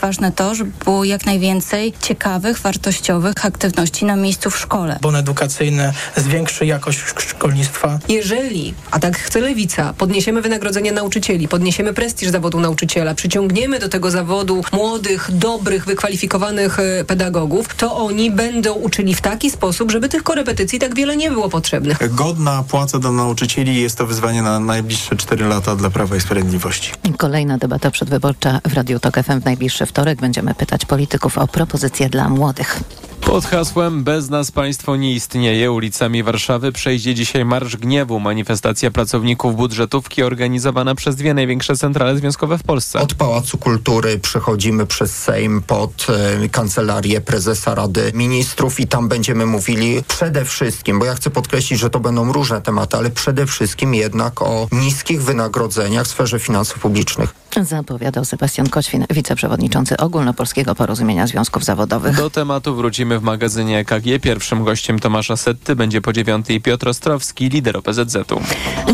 ważne to, żeby było jak najwięcej ciekawych, wartościowych aktywności na miejscu w szkole. Bon edukacyjny zwiększy jakość szkolnictwa. Jeżeli, a tak chce Lewica, podniesiemy wynagrodzenie nauczycieli, podniesiemy prestiż zawodu nauczyciela, przyciągniemy do tego zawodu młodych, dobrych, wykwalifikowanych e, pedagogów, to oni będą uczyli w taki sposób, żeby tych korepetycji tak wiele nie było potrzebnych. Godna płaca dla nauczycieli jest to wyzwanie na najbliższe 4 lata dla Prawa i Sprawiedliwości. Kolejna debata przedwyborcza w Radiu Tok FM w najbliższy wtorek. Będziemy pytać polityków o propozycje dla młodych. Pod hasłem Bez nas państwo nie istnieje ulicami Warszawy przejdzie dzisiaj Marsz Gniewu, manifestacja pracowników budżetówki organizowana przez dwie największe centrale związkowe w Polsce. Od Pałacu Kultury przechodzimy przez Sejm pod e, kancelarię prezesa Rady Ministrów i tam będziemy mówili przede wszystkim, bo ja chcę podkreślić, że to będą różne tematy, ale przede wszystkim jednak o niskich wynagrodzeniach w sferze finansów publicznych. Zapowiadał Sebastian Koćwin, wiceprzewodniczący Ogólnopolskiego Porozumienia Związków Zawodowych. Do tematu wrócimy w magazynie EKG. Pierwszym gościem Tomasza Setty będzie po dziewiątej Piotr Ostrowski, lider OPZZ-u.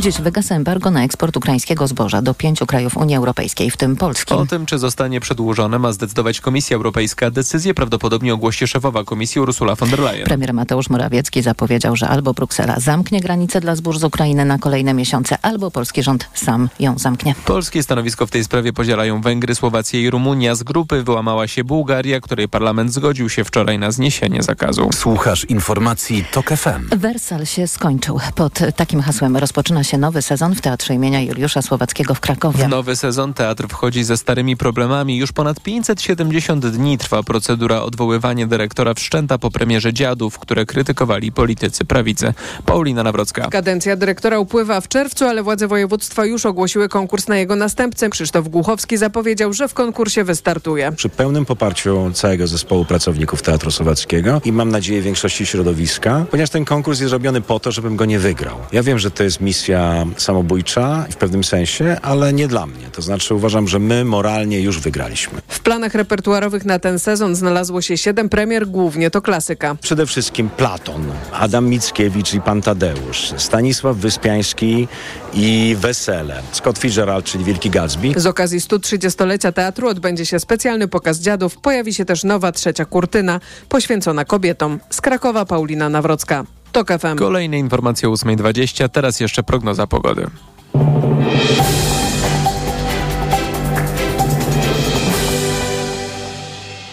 Dziś wygasa embargo na eksport ukraińskiego zboża do pięciu krajów Unii Europejskiej, w tym Polski. O tym, czy zostanie przedłużone, ma zdecydować Komisja Europejska. Decyzję prawdopodobnie ogłosi szefowa Komisji Ursula von der Leyen. Premier Mateusz Morawiecki zapowiedział, że albo Bruksela zamknie granice dla zbóż z Ukrainy na kolejne miesiące, albo polski rząd sam ją zamknie. Polskie stanowisko w tej sprawie podzielają Węgry, Słowacja i Rumunia. Z grupy wyłamała się Bułgaria, której parlament zgodził się wczoraj na zniesienie zakazu. Słuchasz informacji TOK FM. Wersal się skończył. Pod takim hasłem rozpoczyna się nowy sezon w Teatrze imienia Juliusza Słowackiego w Krakowie. W nowy sezon teatr wchodzi ze starymi problemami. Już ponad 570 dni trwa procedura odwoływania dyrektora wszczęta po premierze Dziadów, które krytykowali politycy prawicy. Paulina Nawrocka. Kadencja dyrektora upływa w czerwcu, ale władze województwa już ogłosiły konkurs na jego następcę. Krzysztof Głuchowski zapowiedział, że w konkursie wystartuje. Przy pełnym poparciu całego zespołu pracowników Teatru Słowackiego i mam nadzieję większości środowiska, ponieważ ten konkurs jest robiony po to, żebym go nie wygrał. Ja wiem, że to jest misja samobójcza w pewnym sensie, ale nie dla mnie. To znaczy uważam, że my moralnie już wygraliśmy. W planach repertuarowych na ten sezon znalazło się siedem premier, głównie to klasyka. Przede wszystkim Platon, Adam Mickiewicz i Pan Tadeusz, Stanisław Wyspiański i Wesele, Scott Fitzgerald, czyli Wielki Gatsby. Z okazji 130-lecia teatru odbędzie się specjalny pokaz dziadów. Pojawi się też nowa trzecia kurtyna poświęcona kobietom. Z Krakowa Paulina Nawrocka. TOK FM. Kolejne informacje o 8.20, teraz jeszcze prognoza pogody.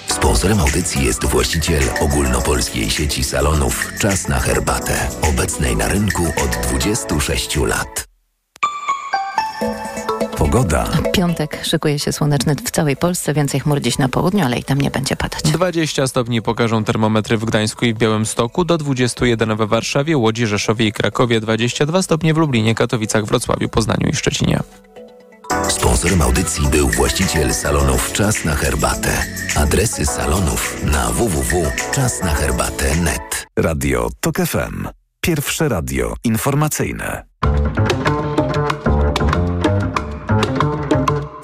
Sponsorem audycji jest właściciel ogólnopolskiej sieci salonów Czas na herbatę, obecnej na rynku od 26 lat. Pogoda. Piątek szykuje się słoneczny w całej Polsce, więcej chmur dziś na południu, ale i tam nie będzie padać. 20 stopni pokażą termometry w Gdańsku i w Białymstoku, do 21 we Warszawie, Łodzi, Rzeszowie i Krakowie, 22 stopnie w Lublinie, Katowicach, Wrocławiu, Poznaniu i Szczecinie. Sponsorem audycji był właściciel salonów Czas na herbatę. Adresy salonów na www.czasnaherbatę.net. Radio TOK FM. Pierwsze radio informacyjne.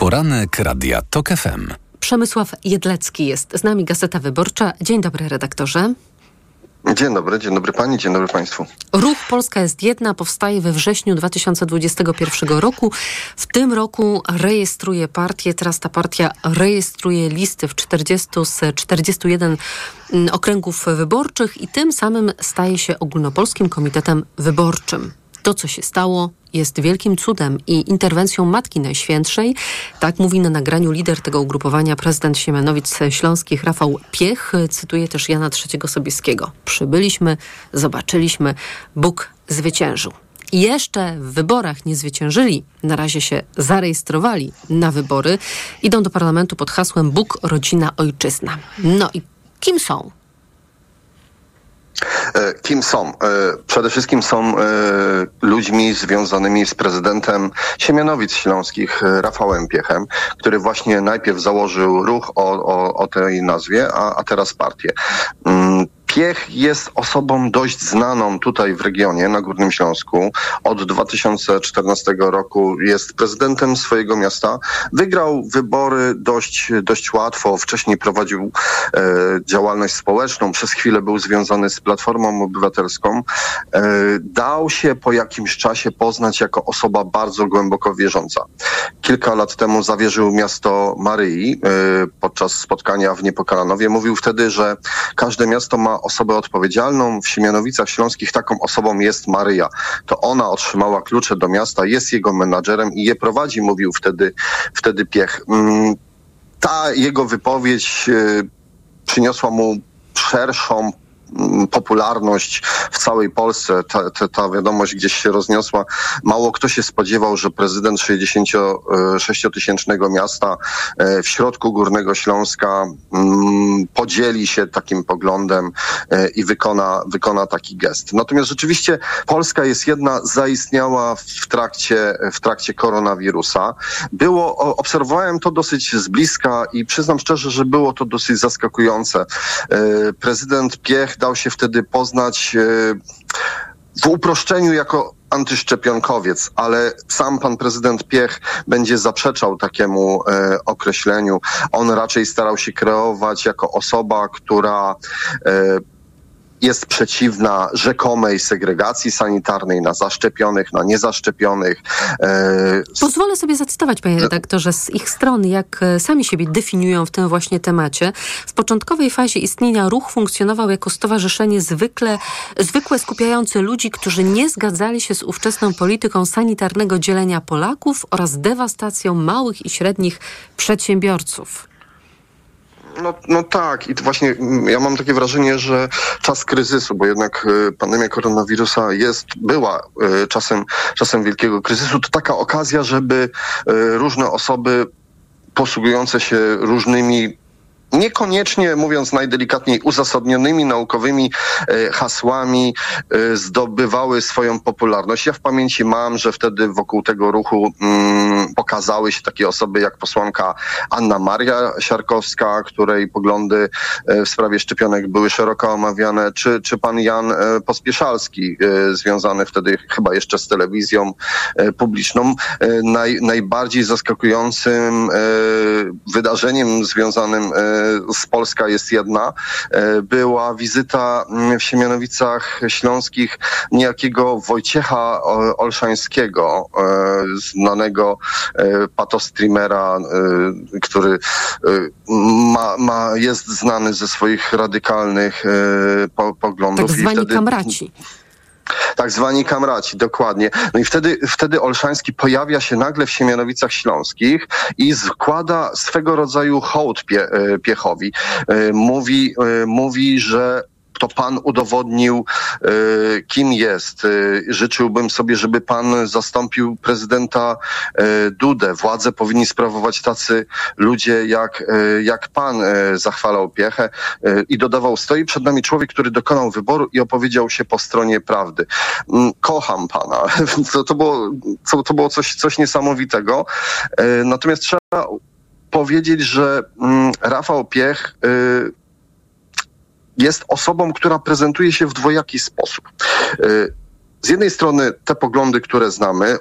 Poranek Radia TOK FM. Przemysław Jedlecki jest z nami, Gazeta Wyborcza. Dzień dobry, redaktorze. Dzień dobry, dzień dobry pani, dzień dobry państwu. Ruch Polska jest jedna powstaje we wrześniu 2021 roku. W tym roku rejestruje partię, teraz ta partia rejestruje listy w 40 z 41 okręgów wyborczych i tym samym staje się ogólnopolskim komitetem wyborczym. To, co się stało, jest wielkim cudem i interwencją Matki Najświętszej. Tak mówi na nagraniu lider tego ugrupowania prezydent Siemianowic Śląskich Rafał Piech. Cytuje też Jana III Sobieskiego. Przybyliśmy, zobaczyliśmy, Bóg zwyciężył. I jeszcze w wyborach nie zwyciężyli, na razie się zarejestrowali na wybory. Idą do parlamentu pod hasłem Bóg, rodzina, ojczyzna. No i kim są? Kim są? Przede wszystkim są ludźmi związanymi z prezydentem Siemianowic Śląskich, Rafałem Piechem, który właśnie najpierw założył ruch o, o, o tej nazwie, a, a teraz partię. Piech jest osobą dość znaną tutaj w regionie, na Górnym Śląsku. Od 2014 roku jest prezydentem swojego miasta. Wygrał wybory dość, dość łatwo. Wcześniej prowadził e, działalność społeczną. Przez chwilę był związany z Platformą Obywatelską. E, dał się po jakimś czasie poznać jako osoba bardzo głęboko wierząca. Kilka lat temu zawierzył miasto Maryi e, podczas spotkania w Niepokalanowie. Mówił wtedy, że każde miasto ma osobę odpowiedzialną. W Siemianowicach Śląskich taką osobą jest Maryja. To ona otrzymała klucze do miasta, jest jego menadżerem i je prowadzi, mówił wtedy, wtedy Piech. Mm, ta jego wypowiedź e, przyniosła mu szerszą popularność w całej Polsce. Ta, ta, ta, wiadomość gdzieś się rozniosła. Mało kto się spodziewał, że prezydent 66-tysięcznego miasta e, w środku Górnego Śląska podzieli się takim poglądem e, i wykona, wykona taki gest. Natomiast rzeczywiście Polska jest jedna, zaistniała w trakcie, w trakcie koronawirusa. Było, obserwowałem to dosyć z bliska i przyznam szczerze, że było to dosyć zaskakujące. E, prezydent Piech dał się wtedy poznać w uproszczeniu jako antyszczepionkowiec, ale sam pan prezydent Piech będzie zaprzeczał takiemu e, określeniu. On raczej starał się kreować jako osoba, która e, jest przeciwna rzekomej segregacji sanitarnej na zaszczepionych, na niezaszczepionych. E, Pozwolę sobie zacytować, panie redaktorze, z ich strony, jak e, sami siebie definiują w tym właśnie temacie. W początkowej fazie istnienia ruch funkcjonował jako stowarzyszenie zwykle, zwykłe skupiające ludzi, którzy nie zgadzali się z ówczesną polityką sanitarnego dzielenia Polaków oraz dewastacją małych i średnich przedsiębiorców. No, no tak, i właśnie ja mam takie wrażenie, że czas kryzysu, bo jednak y, pandemia koronawirusa jest, była y, czasem, czasem wielkiego kryzysu, to taka okazja, żeby y, różne osoby posługujące się różnymi niekoniecznie, mówiąc najdelikatniej, uzasadnionymi naukowymi e, hasłami e, zdobywały swoją popularność. Ja w pamięci mam, że wtedy wokół tego ruchu mm, pokazały się takie osoby jak posłanka Anna Maria Siarkowska, której poglądy e, w sprawie szczepionek były szeroko omawiane, czy, czy pan Jan Pospieszalski, związany wtedy chyba jeszcze z telewizją publiczną. Naj, najbardziej zaskakującym wydarzeniem związanym z Polska jest jedna, e, była wizyta mm, w Siemianowicach Śląskich niejakiego Wojciecha Olszańskiego, e, znanego e, patostreamera, który ma, ma, jest znany ze swoich radykalnych poglądów. Tak zwani wtedy... kamraci. Tak zwani kamraci, dokładnie. No i wtedy, wtedy Olszański pojawia się nagle w Siemianowicach Śląskich i składa swego rodzaju hołd pie, e, Piechowi. E, mówi, e, mówi, że to pan udowodnił, e, kim jest. E, życzyłbym sobie, żeby pan zastąpił prezydenta e, Dudę. Władze powinni sprawować tacy ludzie jak, jak pan, zachwalał Piechę i dodawał, stoi przed nami człowiek, który dokonał wyboru i opowiedział się po stronie prawdy. Mm, kocham pana. To, to, było, to było coś, coś niesamowitego. Natomiast trzeba powiedzieć, że mm, Rafał Piech jest osobą, która prezentuje się w dwojaki sposób. Y, z jednej strony te poglądy, które znamy y,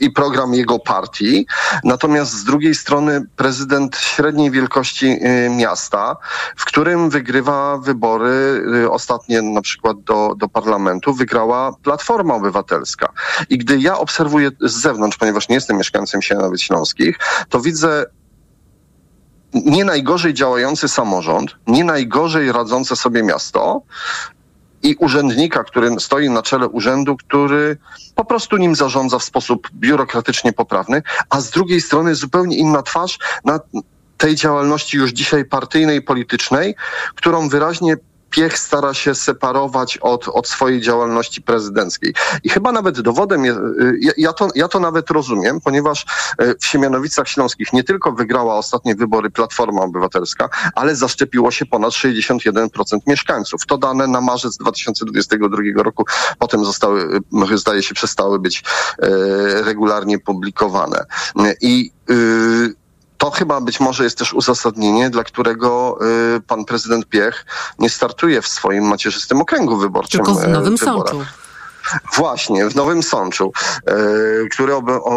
i program jego partii, natomiast z drugiej strony prezydent średniej wielkości y, miasta, w którym wygrywa wybory ostatnie na przykład do, do parlamentu, wygrała Platforma Obywatelska. I gdy ja obserwuję z zewnątrz, ponieważ nie jestem mieszkańcem Siemianowic Śląskich, to widzę nie najgorzej działający samorząd, nie najgorzej radzące sobie miasto i urzędnika, który stoi na czele urzędu, który po prostu nim zarządza w sposób biurokratycznie poprawny, a z drugiej strony zupełnie inna twarz na tej działalności już dzisiaj partyjnej, politycznej, którą wyraźnie Piech stara się separować od, od swojej działalności prezydenckiej. I chyba nawet dowodem, jest, ja, ja, to, ja to nawet rozumiem, ponieważ e, w Siemianowicach Śląskich nie tylko wygrała ostatnie wybory Platforma Obywatelska, ale zaszczepiło się ponad 61% mieszkańców. To dane na marzec 2022 roku potem zostały, e, zdaje się, przestały być regularnie publikowane. I to chyba być może jest też uzasadnienie, dla którego y, pan prezydent Piech nie startuje w swoim macierzystym okręgu wyborczym. Tylko w y, Nowym wyborach. Sączu. Właśnie, w Nowym Sączu, y, który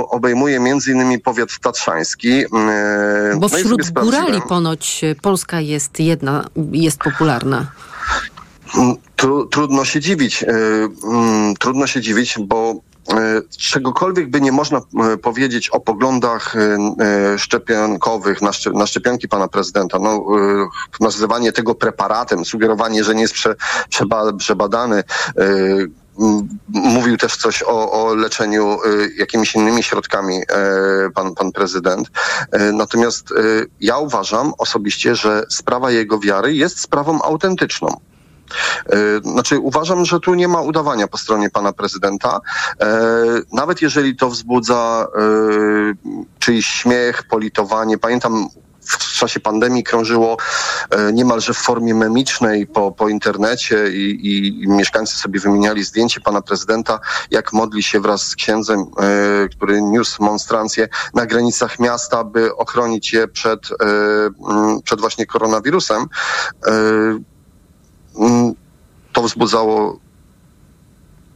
obejmuje innymi powiat tatrzański. Bo no wśród górali ponoć Polska jest jedna, jest popularna. Mm, Tru, trudno się dziwić. mm, Trudno się dziwić, bo czegokolwiek by nie można y, powiedzieć o poglądach y, szczepionkowych na, szczep- na szczepionki pana prezydenta. No, nazywanie tego preparatem, sugerowanie, że nie jest prze, przeba, przebadany. Mówił też coś o, o leczeniu jakimiś innymi środkami pan, pan prezydent. Natomiast ja uważam osobiście, że sprawa jego wiary jest sprawą autentyczną. E, Znaczy, uważam, że tu nie ma udawania po stronie pana prezydenta. E, Nawet jeżeli to wzbudza e, czyjś śmiech, politowanie. Pamiętam, w czasie pandemii krążyło niemalże w formie memicznej po, po internecie i, i, mieszkańcy sobie wymieniali zdjęcie pana prezydenta, jak modli się wraz z księdzem, który niósł monstrancję na granicach miasta, by ochronić je przed, przed właśnie koronawirusem. Mm, to wzbudzało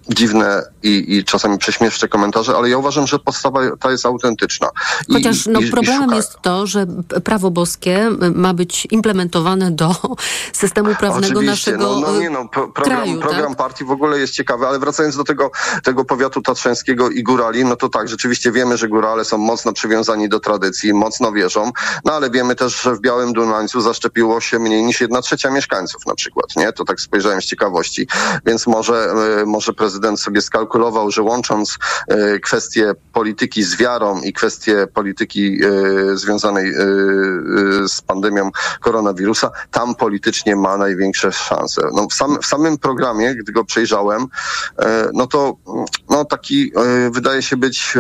dziwne i, i czasami prześmieszne komentarze, ale ja uważam, że podstawa ta jest autentyczna. I- Chociaż i- no, i problemem szuka- jest to, że prawo boskie ma być implementowane do systemu prawnego Oczywiście, naszego no, no y, nie no, pro, program, kraju. program tak? partii w ogóle jest ciekawy, ale wracając do tego, tego powiatu tatrzańskiego i górali, no to tak, rzeczywiście wiemy, że górale są mocno przywiązani do tradycji, mocno wierzą, no ale wiemy też, że w Białym Dunańcu zaszczepiło się mniej niż jedna trzecia mieszkańców na przykład, nie? To tak spojrzałem z ciekawości, więc może, e, może prezydent sobie skalkulował, że łącząc e, kwestie polityki z wiarą i kwestie polityki e, związanej e, z pandemią koronawirusa, tam politycznie ma największe szanse. No, w, sam, w samym programie, gdy go przejrzałem, no to no, taki wydaje się być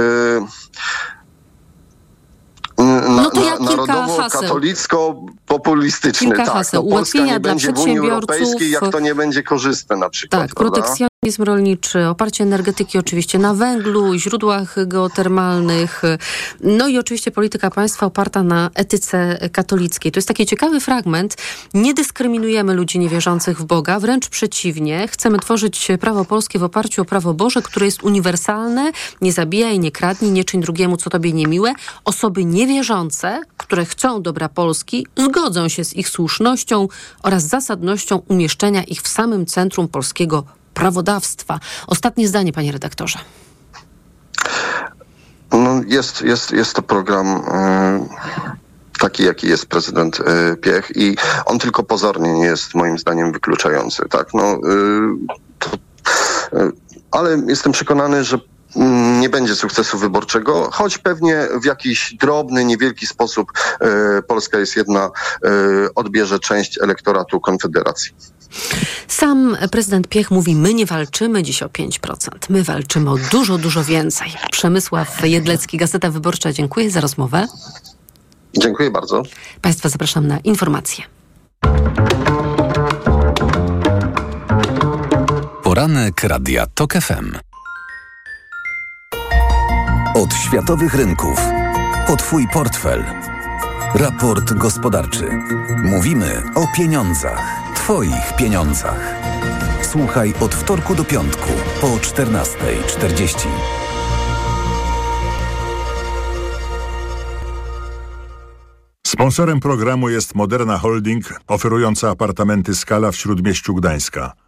na, No to kilka narodowo-katolicko-populistyczny. Tak, haseł. no, Polska Ułatwienia nie dla będzie w Unii przedsiębiorców. Europejskiej, jak to nie będzie korzystne na przykład. Tak, prawda? Protekcjonizm rolniczy, oparcie energetyki oczywiście na węglu źródłach geotermalnych, no i oczywiście polityka państwa oparta na etyce katolickiej. To jest taki ciekawy fragment. Nie dyskryminujemy ludzi niewierzących w Boga, wręcz przeciwnie. Chcemy tworzyć prawo polskie w oparciu o prawo Boże, które jest uniwersalne, nie zabijaj, nie kradnij, nie czyń drugiemu, co tobie niemiłe. Osoby niewierzące, które chcą dobra Polski, zgodzą się z ich słusznością oraz zasadnością umieszczenia ich w samym centrum polskiego prawodawstwa. Ostatnie zdanie, panie redaktorze. No, jest, jest, jest to program e, taki, jaki jest prezydent e, Piech i on tylko pozornie nie jest moim zdaniem wykluczający. Tak? No, e, to, e, ale jestem przekonany, że nie będzie sukcesu wyborczego, choć pewnie w jakiś drobny, niewielki sposób e, Polska jest jedna, e, odbierze część elektoratu Konfederacji. Sam prezydent Piech mówi, my nie walczymy dziś o 5%, my walczymy o dużo, dużo więcej. Przemysław Jedlecki, Gazeta Wyborcza, dziękuję za rozmowę. Dziękuję bardzo. Państwa zapraszam na informacje. Poranek Radia TOK FM. Od światowych rynków. Po Twój portfel. Raport gospodarczy. Mówimy o pieniądzach. Twoich pieniądzach. Słuchaj od wtorku do piątku po 14.40. Sponsorem programu jest Moderna Holding, oferująca apartamenty Skala w Śródmieściu Gdańska.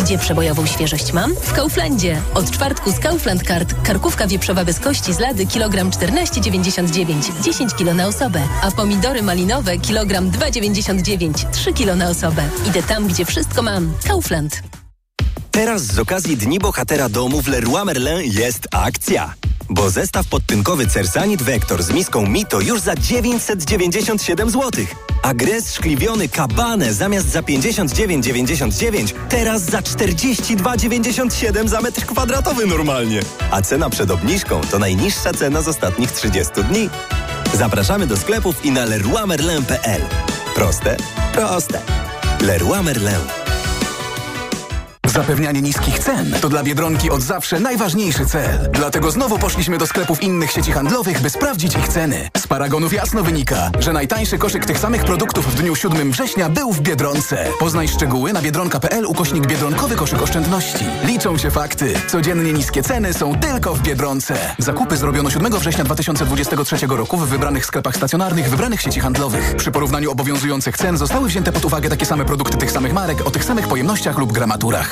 Gdzie przebojową świeżość mam? W Kauflandzie. Od czwartku z Kaufland Card karkówka wieprzowa bez kości z lady kilogram 14,99, 10 kg na osobę, a pomidory malinowe kilogram 2,99, 3 kg na osobę. Idę tam, gdzie wszystko mam. Kaufland. Teraz z okazji Dni Bohatera Domu w Leroy Merlin jest akcja. Bo zestaw podtynkowy Cersanit Vector z miską Mito już za 997 zł. A gres szkliwiony Kabane zamiast za 59,99 teraz za 42,97 za metr kwadratowy normalnie. A cena przed obniżką to najniższa cena z ostatnich 30 dni. Zapraszamy do sklepów i na leroymerlin.pl. Proste? Proste. Leroy Merlin. Zapewnianie niskich cen to dla Biedronki od zawsze najważniejszy cel. Dlatego znowu poszliśmy do sklepów innych sieci handlowych, by sprawdzić ich ceny. Z paragonów jasno wynika, że najtańszy koszyk tych samych produktów w dniu 7 września był w Biedronce. Poznaj szczegóły na biedronka.pl ukośnik Biedronkowy koszyk oszczędności. Liczą się fakty. Codziennie niskie ceny są tylko w Biedronce. Zakupy zrobiono 7 września 2023 roku w wybranych sklepach stacjonarnych wybranych sieci handlowych. Przy porównaniu obowiązujących cen zostały wzięte pod uwagę takie same produkty tych samych marek o tych samych pojemnościach lub gramaturach.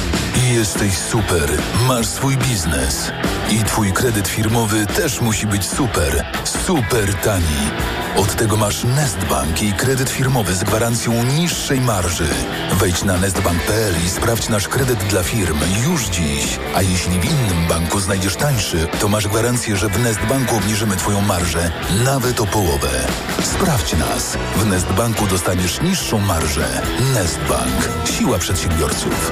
jesteś super. Masz swój biznes. I twój kredyt firmowy też musi być super. Super tani. Od tego masz Nestbank i kredyt firmowy z gwarancją niższej marży. Wejdź na nestbank.pl i sprawdź nasz kredyt dla firm już dziś. A jeśli w innym banku znajdziesz tańszy, to masz gwarancję, że w Nestbanku obniżymy twoją marżę nawet o połowę. Sprawdź nas. W Nestbanku dostaniesz niższą marżę. Nestbank. Siła przedsiębiorców.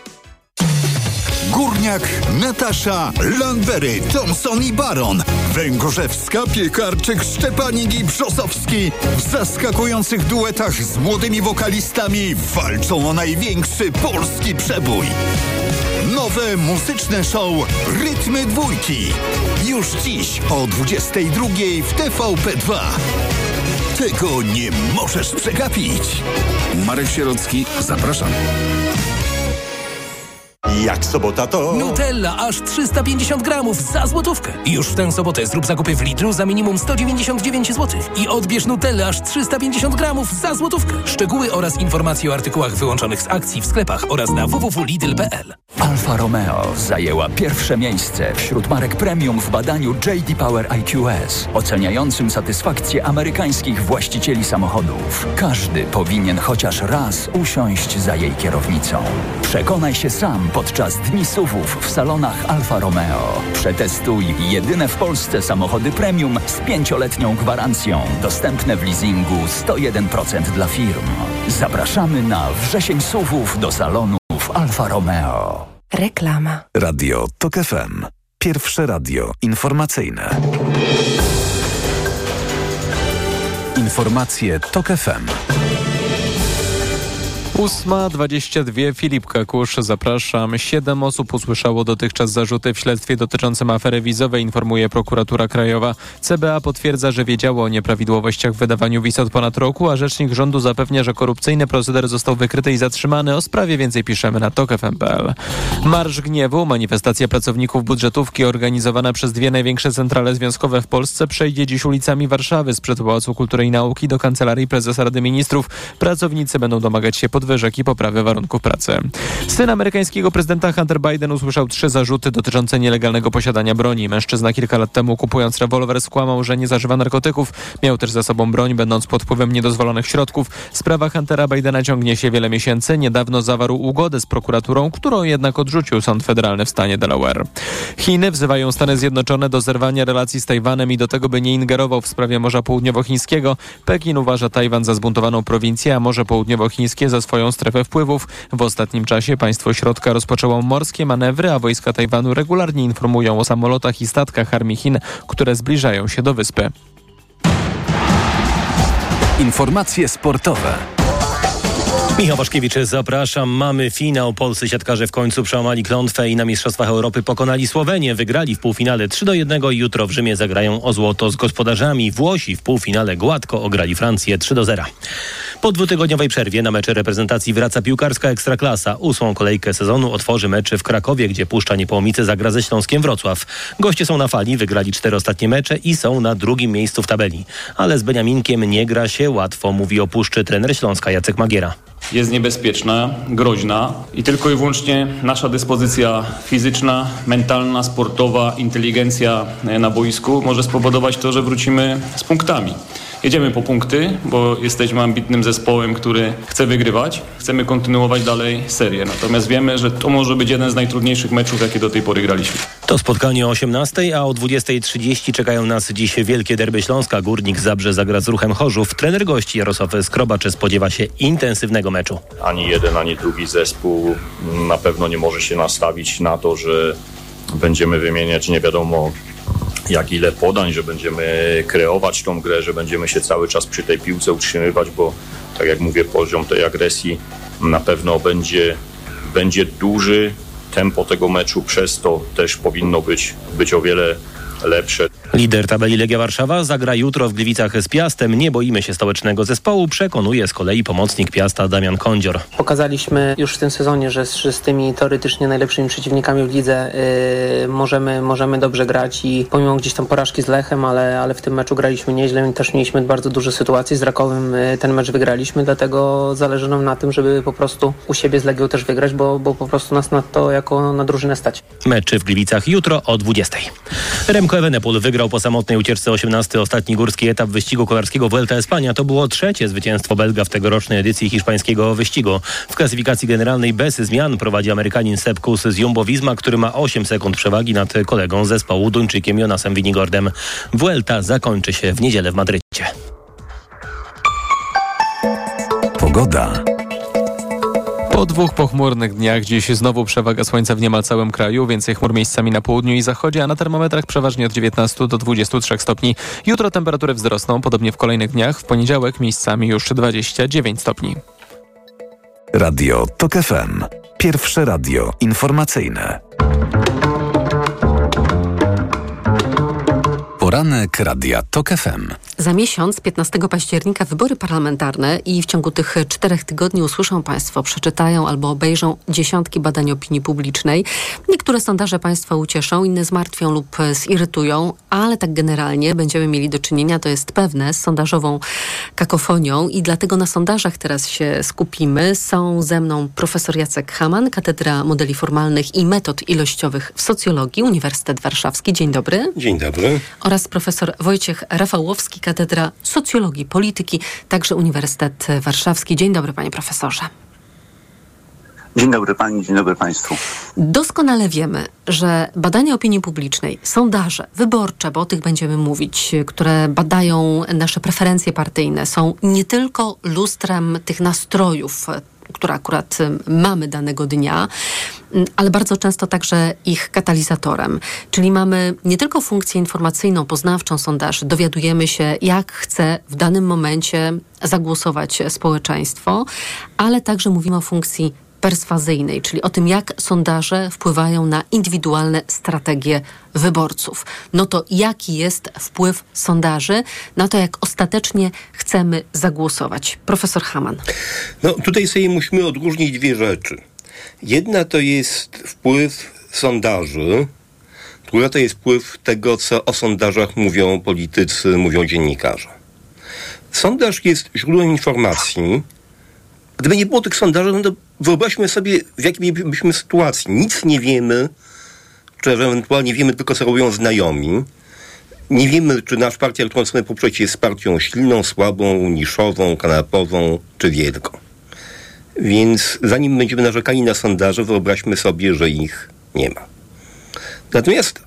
Górniak, Natasza, Landberry, Thompson i Baron, Węgorzewska, Piekarczyk, Szczepanik i Brzosowski w zaskakujących duetach z młodymi wokalistami walczą o największy polski przebój. Nowe muzyczne show Rytmy Dwójki. Już dziś o 22 w TVP2. Tego nie możesz przegapić. Marek Sierocki, zapraszam. Jak sobota to... Nutella aż 350 gramów za złotówkę. I już w tę sobotę zrób zakupy w Lidlu za minimum 199 zł. I odbierz Nutella aż 350 gramów za złotówkę. Szczegóły oraz informacje o artykułach wyłączonych z akcji w sklepach oraz na www.lidl.pl. Alfa Romeo zajęła pierwsze miejsce wśród marek premium w badaniu JD Power IQS, oceniającym satysfakcję amerykańskich właścicieli samochodów. Każdy powinien chociaż raz usiąść za jej kierownicą. Przekonaj się sam podczas Dni Suwów w salonach Alfa Romeo. Przetestuj jedyne w Polsce samochody premium z pięcioletnią gwarancją. Dostępne w leasingu 101% dla firm. Zapraszamy na wrzesień Suwów do salonów Alfa Romeo. Reklama. Radio TOK FM. Pierwsze radio informacyjne. Informacje TOK FM. 8.22 Filip Kakusz, zapraszam. Siedem osób usłyszało dotychczas zarzuty w śledztwie dotyczącym afery wizowej, informuje prokuratura krajowa. CBA potwierdza, że wiedziało o nieprawidłowościach w wydawaniu wiz od ponad roku, a rzecznik rządu zapewnia, że korupcyjny proceder został wykryty i zatrzymany. O sprawie więcej piszemy na tok.fm.pl. Marsz Gniewu, manifestacja pracowników budżetówki organizowana przez dwie największe centrale związkowe w Polsce przejdzie dziś ulicami Warszawy sprzed Pałacu Kultury i Nauki do Kancelarii Prezesa Rady Ministrów. Pracownicy będą domagać się podwyżek i poprawy warunków pracy. Syn amerykańskiego prezydenta Hunter Biden usłyszał trzy zarzuty dotyczące nielegalnego posiadania broni. Mężczyzna kilka lat temu kupując rewolwer skłamał, że nie zażywa narkotyków. Miał też za sobą broń, będąc pod wpływem niedozwolonych środków. Sprawa Huntera Bidena ciągnie się wiele miesięcy. Niedawno zawarł ugodę z prokuraturą, którą jednak odrzucił sąd federalny w stanie Delaware. Chiny wzywają Stany Zjednoczone do zerwania relacji z Tajwanem i do tego, by nie ingerował w sprawie Morza Południowochińskiego. Pekin uważa Tajwan za zbuntowaną prowincję, a Morze Południowochińskie za swoją strefę wpływów. W ostatnim czasie państwo środka rozpoczęło morskie manewry, a wojska Tajwanu regularnie informują o samolotach i statkach armii Chin, które zbliżają się do wyspy. Informacje sportowe. Michał Waszkiewicz, zapraszam. Mamy finał. Polscy siatkarze w końcu przełamali klątwę i na Mistrzostwach Europy pokonali Słowenię. Wygrali w półfinale 3 do 1 i jutro w Rzymie zagrają o złoto z gospodarzami. Włosi w półfinale gładko ograli Francję 3 do 0. Po dwutygodniowej przerwie na mecze reprezentacji wraca piłkarska Ekstraklasa. Ósmą kolejkę sezonu otworzy mecz w Krakowie, gdzie Puszcza Niepołomice zagra ze Śląskiem Wrocław. Goście są na fali, wygrali cztery ostatnie mecze i są na drugim miejscu w tabeli. Ale z Beniaminkiem nie gra się łatwo, mówi o Puszczy trener Śląska Jacek Magiera jest niebezpieczna, groźna i tylko i wyłącznie nasza dyspozycja fizyczna, mentalna, sportowa, inteligencja na boisku może spowodować to, że wrócimy z punktami. Jedziemy po punkty, bo jesteśmy ambitnym zespołem, który chce wygrywać. Chcemy kontynuować dalej serię. Natomiast wiemy, że to może być jeden z najtrudniejszych meczów, jakie do tej pory graliśmy. To spotkanie o 18, a o 20.30 czekają nas dziś wielkie derby Śląska. Górnik Zabrze zagra z ruchem Chorzów. Trener gości Jarosław Skrobacz spodziewa się intensywnego meczu. Ani jeden, ani drugi zespół na pewno nie może się nastawić na to, że będziemy wymieniać nie wiadomo jak ile podań, że będziemy kreować tą grę, że będziemy się cały czas przy tej piłce utrzymywać, bo tak jak mówię, poziom tej agresji na pewno będzie, będzie duży. Tempo tego meczu przez to też powinno być, być o wiele lepsze. Lider tabeli Legia Warszawa zagra jutro w Gliwicach z Piastem. Nie boimy się stołecznego zespołu, przekonuje z kolei pomocnik Piasta Damian Kądzior. Pokazaliśmy już w tym sezonie, że z, że z tymi teoretycznie najlepszymi przeciwnikami w lidze yy, możemy, możemy dobrze grać i pomimo gdzieś tam porażki z Lechem, ale, ale w tym meczu graliśmy nieźle i też mieliśmy bardzo duże sytuacje. Z Rakowym yy, ten mecz wygraliśmy, dlatego zależy nam na tym, żeby po prostu u siebie z Legią też wygrać, bo, bo po prostu nas na to jako na drużynę stać. Meczy w Gliwicach jutro o 20. Remco Evenepoel wygrał po samotnej ucieczce 18 ostatni górski etap wyścigu kolarskiego Vuelta Espania. To było trzecie zwycięstwo Belga w tegorocznej edycji hiszpańskiego wyścigu. W klasyfikacji generalnej bez zmian prowadzi Amerykanin Sepp Kuss z Jumbo Visma, który ma 8 sekund przewagi nad kolegą zespołu Duńczykiem Jonasem Winigordem. Vuelta zakończy się w niedzielę w Madrycie. Pogoda. Po dwóch pochmurnych dniach dziś znowu przewaga słońca w niemal całym kraju, więcej chmur miejscami na południu i zachodzie, a na termometrach przeważnie od 19 do 23 stopni. Jutro temperatury wzrosną, podobnie w kolejnych dniach, w poniedziałek miejscami już 29 stopni. Radio TOK FM. Pierwsze radio informacyjne. Poranek Radia TOK FM. Za miesiąc, 15 października, wybory parlamentarne i w ciągu tych czterech tygodni usłyszą Państwo, przeczytają albo obejrzą dziesiątki badań opinii publicznej. Niektóre sondaże Państwa ucieszą, inne zmartwią lub zirytują, ale tak generalnie będziemy mieli do czynienia, to jest pewne, z sondażową kakofonią i dlatego na sondażach teraz się skupimy. Są ze mną profesor Jacek Haman, Katedra Modeli Formalnych i Metod Ilościowych w Socjologii, Uniwersytet Warszawski. Dzień dobry. Dzień dobry. Oraz profesor Wojciech Rafałowski, Katedra Socjologii Polityki, także Uniwersytet Warszawski. Dzień dobry, panie profesorze. Dzień dobry pani, dzień dobry państwu. Doskonale wiemy, że badania opinii publicznej, sondaże wyborcze, bo o tych będziemy mówić, które badają nasze preferencje partyjne, są nie tylko lustrem tych nastrojów, które akurat mamy danego dnia, ale bardzo często także ich katalizatorem. Czyli mamy nie tylko funkcję informacyjną, poznawczą sondaży, dowiadujemy się, jak chce w danym momencie zagłosować społeczeństwo, ale także mówimy o funkcji perswazyjnej, czyli o tym, jak sondaże wpływają na indywidualne strategie wyborców. No to jaki jest wpływ sondaży na to, jak ostatecznie chcemy zagłosować? Profesor Haman. No tutaj sobie musimy odróżnić dwie rzeczy. Jedna to jest wpływ sondaży, druga to jest wpływ tego, co o sondażach mówią politycy, mówią dziennikarze. Sondaż jest źródłem informacji. Gdyby nie było tych sondaży, no to wyobraźmy sobie, w jakiej byliśmy sytuacji. Nic nie wiemy, czy ewentualnie wiemy tylko, co robią znajomi. Nie wiemy, czy nasz partia, którą chcemy poprzeć, jest partią silną, słabą, niszową, kanapową, czy wielką. Więc zanim będziemy narzekali na sondaże, wyobraźmy sobie, że ich nie ma. Natomiast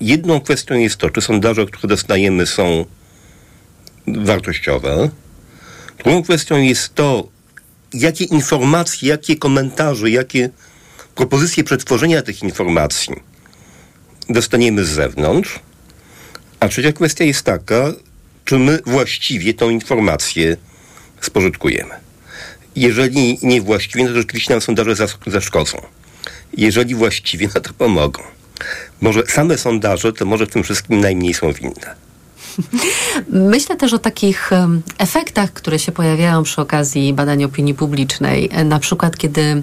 jedną kwestią jest to, czy sondaże, które dostajemy, są wartościowe. Drugą kwestią jest to, jakie informacje, jakie komentarze, jakie propozycje przetworzenia tych informacji dostaniemy z zewnątrz. A trzecia kwestia jest taka, czy my właściwie tą informację spożytkujemy. Jeżeli niewłaściwie, no to rzeczywiście nam sondaże zaszkodzą. Jeżeli właściwie, no to pomogą. Może same sondaże to może w tym wszystkim najmniej są winne. Myślę też o takich efektach, które się pojawiają przy okazji badania opinii publicznej. Na przykład, kiedy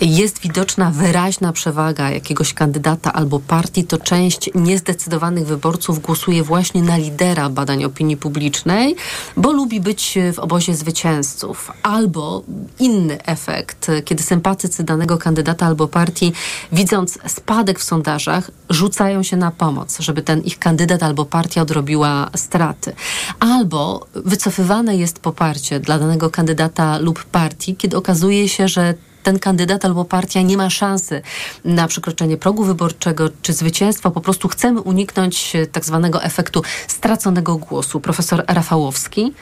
jest widoczna wyraźna przewaga jakiegoś kandydata albo partii, to część niezdecydowanych wyborców głosuje właśnie na lidera badań opinii publicznej, bo lubi być w obozie zwycięzców. Albo inny efekt, kiedy sympatycy danego kandydata albo partii, widząc spadek w sondażach, rzucają się na pomoc, żeby ten ich kandydat albo partia odrobiła straty. Albo wycofywane jest poparcie dla danego kandydata lub partii, kiedy okazuje się, że ten kandydat albo partia nie ma szansy na przekroczenie progu wyborczego czy zwycięstwa. Po prostu chcemy uniknąć e, tak zwanego efektu straconego głosu. Profesor Rafałowski.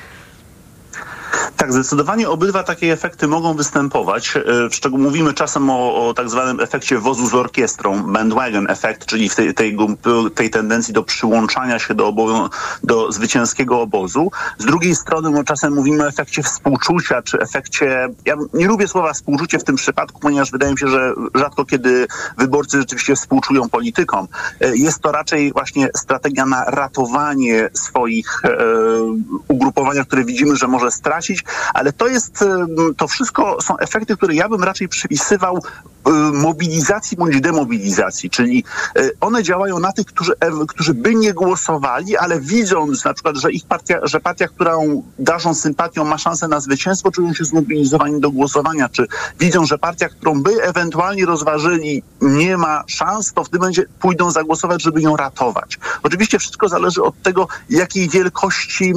Tak, zdecydowanie obydwa takie efekty mogą występować. E, w szczegół mówimy czasem o, o tak zwanym efekcie wozu z orkiestrą, bandwagon effect, czyli w tej, tej, tej tendencji do przyłączania się do, obo, do zwycięskiego obozu. Z drugiej strony no, czasem mówimy o efekcie współczucia, czy efekcie, ja nie lubię słowa współczucie w tym przypadku, ponieważ wydaje mi się, że rzadko kiedy wyborcy rzeczywiście współczują politykom. E, jest to raczej właśnie strategia na ratowanie swoich e, ugrupowania, które widzimy, że może stracić, ale to jest, to wszystko są efekty, które ja bym raczej przypisywał y, mobilizacji bądź demobilizacji, czyli y, one działają na tych, którzy, którzy by nie głosowali, ale widząc na przykład, że ich partia, że partia, którą darzą sympatią ma szansę na zwycięstwo, czują się zmobilizowani do głosowania, czy widzą, że partia, którą by ewentualnie rozważyli, nie ma szans, to w tym momencie pójdą zagłosować, żeby ją ratować. Oczywiście wszystko zależy od tego, jakiej wielkości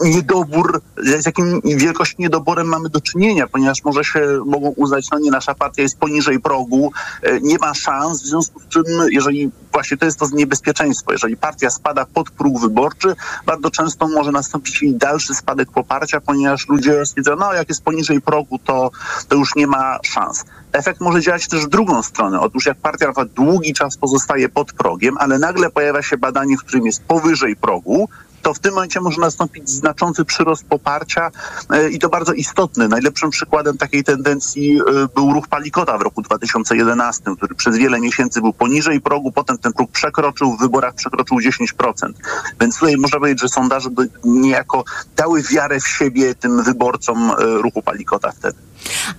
yy, niedobór z jakim wielkości niedoborem mamy do czynienia, ponieważ może się mogą uznać, no nie, nasza partia jest poniżej progu, e, nie ma szans, w związku z czym, jeżeli właśnie to jest to niebezpieczeństwo, jeżeli partia spada pod próg wyborczy, bardzo często może nastąpić dalszy spadek poparcia, ponieważ ludzie stwierdzą, no jak jest poniżej progu, to, to już nie ma szans. Efekt może działać też w drugą stronę. Otóż jak partia długi czas pozostaje pod progiem, ale nagle pojawia się badanie, w którym jest powyżej progu, to w tym momencie może nastąpić znaczący przyrost poparcia e, i to bardzo istotny. Najlepszym przykładem takiej tendencji e, był ruch Palikota w roku 2011, który przez wiele miesięcy był poniżej progu, potem ten próg przekroczył, w wyborach przekroczył 10%. Więc tutaj można powiedzieć, że sondaże niejako dały wiarę w siebie tym wyborcom e, ruchu Palikota wtedy.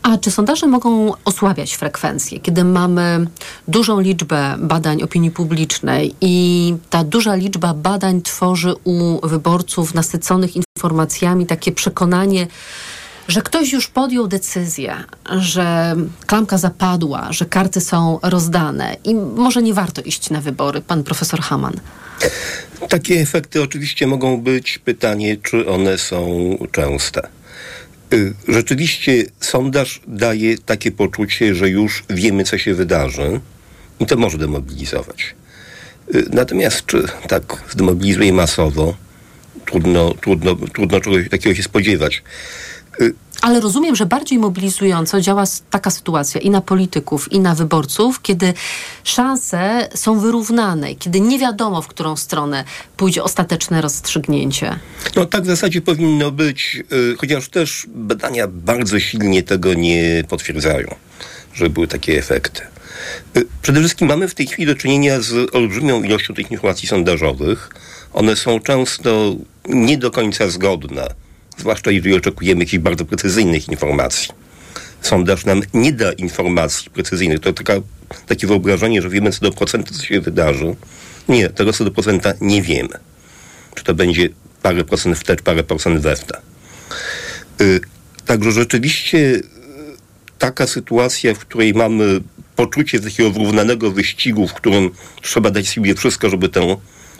A czy sondaże mogą osłabiać frekwencję, kiedy mamy dużą liczbę badań opinii publicznej i ta duża liczba badań tworzy u wyborców nasyconych informacjami takie przekonanie, że ktoś już podjął decyzję, że klamka zapadła, że karty są rozdane i może nie warto iść na wybory, pan profesor Haman. Takie efekty oczywiście mogą być. Pytanie, czy one są częste. Y, rzeczywiście sondaż daje takie poczucie, że już wiemy, co się wydarzy i to może demobilizować. Y, natomiast czy tak zdemobilizuje masowo, trudno, trudno, trudno czegoś takiego się spodziewać. Ale rozumiem, że bardziej mobilizująco działa taka sytuacja i na polityków, i na wyborców, kiedy szanse są wyrównane, kiedy nie wiadomo, w którą stronę pójdzie ostateczne rozstrzygnięcie. No tak w zasadzie powinno być, y, chociaż też badania bardzo silnie tego nie potwierdzają, że były takie efekty. Y, przede wszystkim mamy w tej chwili do czynienia z olbrzymią ilością tych informacji sondażowych. One są często nie do końca zgodne zwłaszcza jeżeli oczekujemy jakichś bardzo precyzyjnych informacji. Sondaż nam nie da informacji precyzyjnych. To taka, takie wyobrażenie, że wiemy co do procenta, co się wydarzy. Nie, tego co do procenta nie wiemy. Czy to będzie parę procent wtedy, parę procent we Yy, także rzeczywiście y, taka sytuacja, w której mamy poczucie takiego wyrównanego wyścigu, w którym trzeba dać sobie wszystko, żeby tę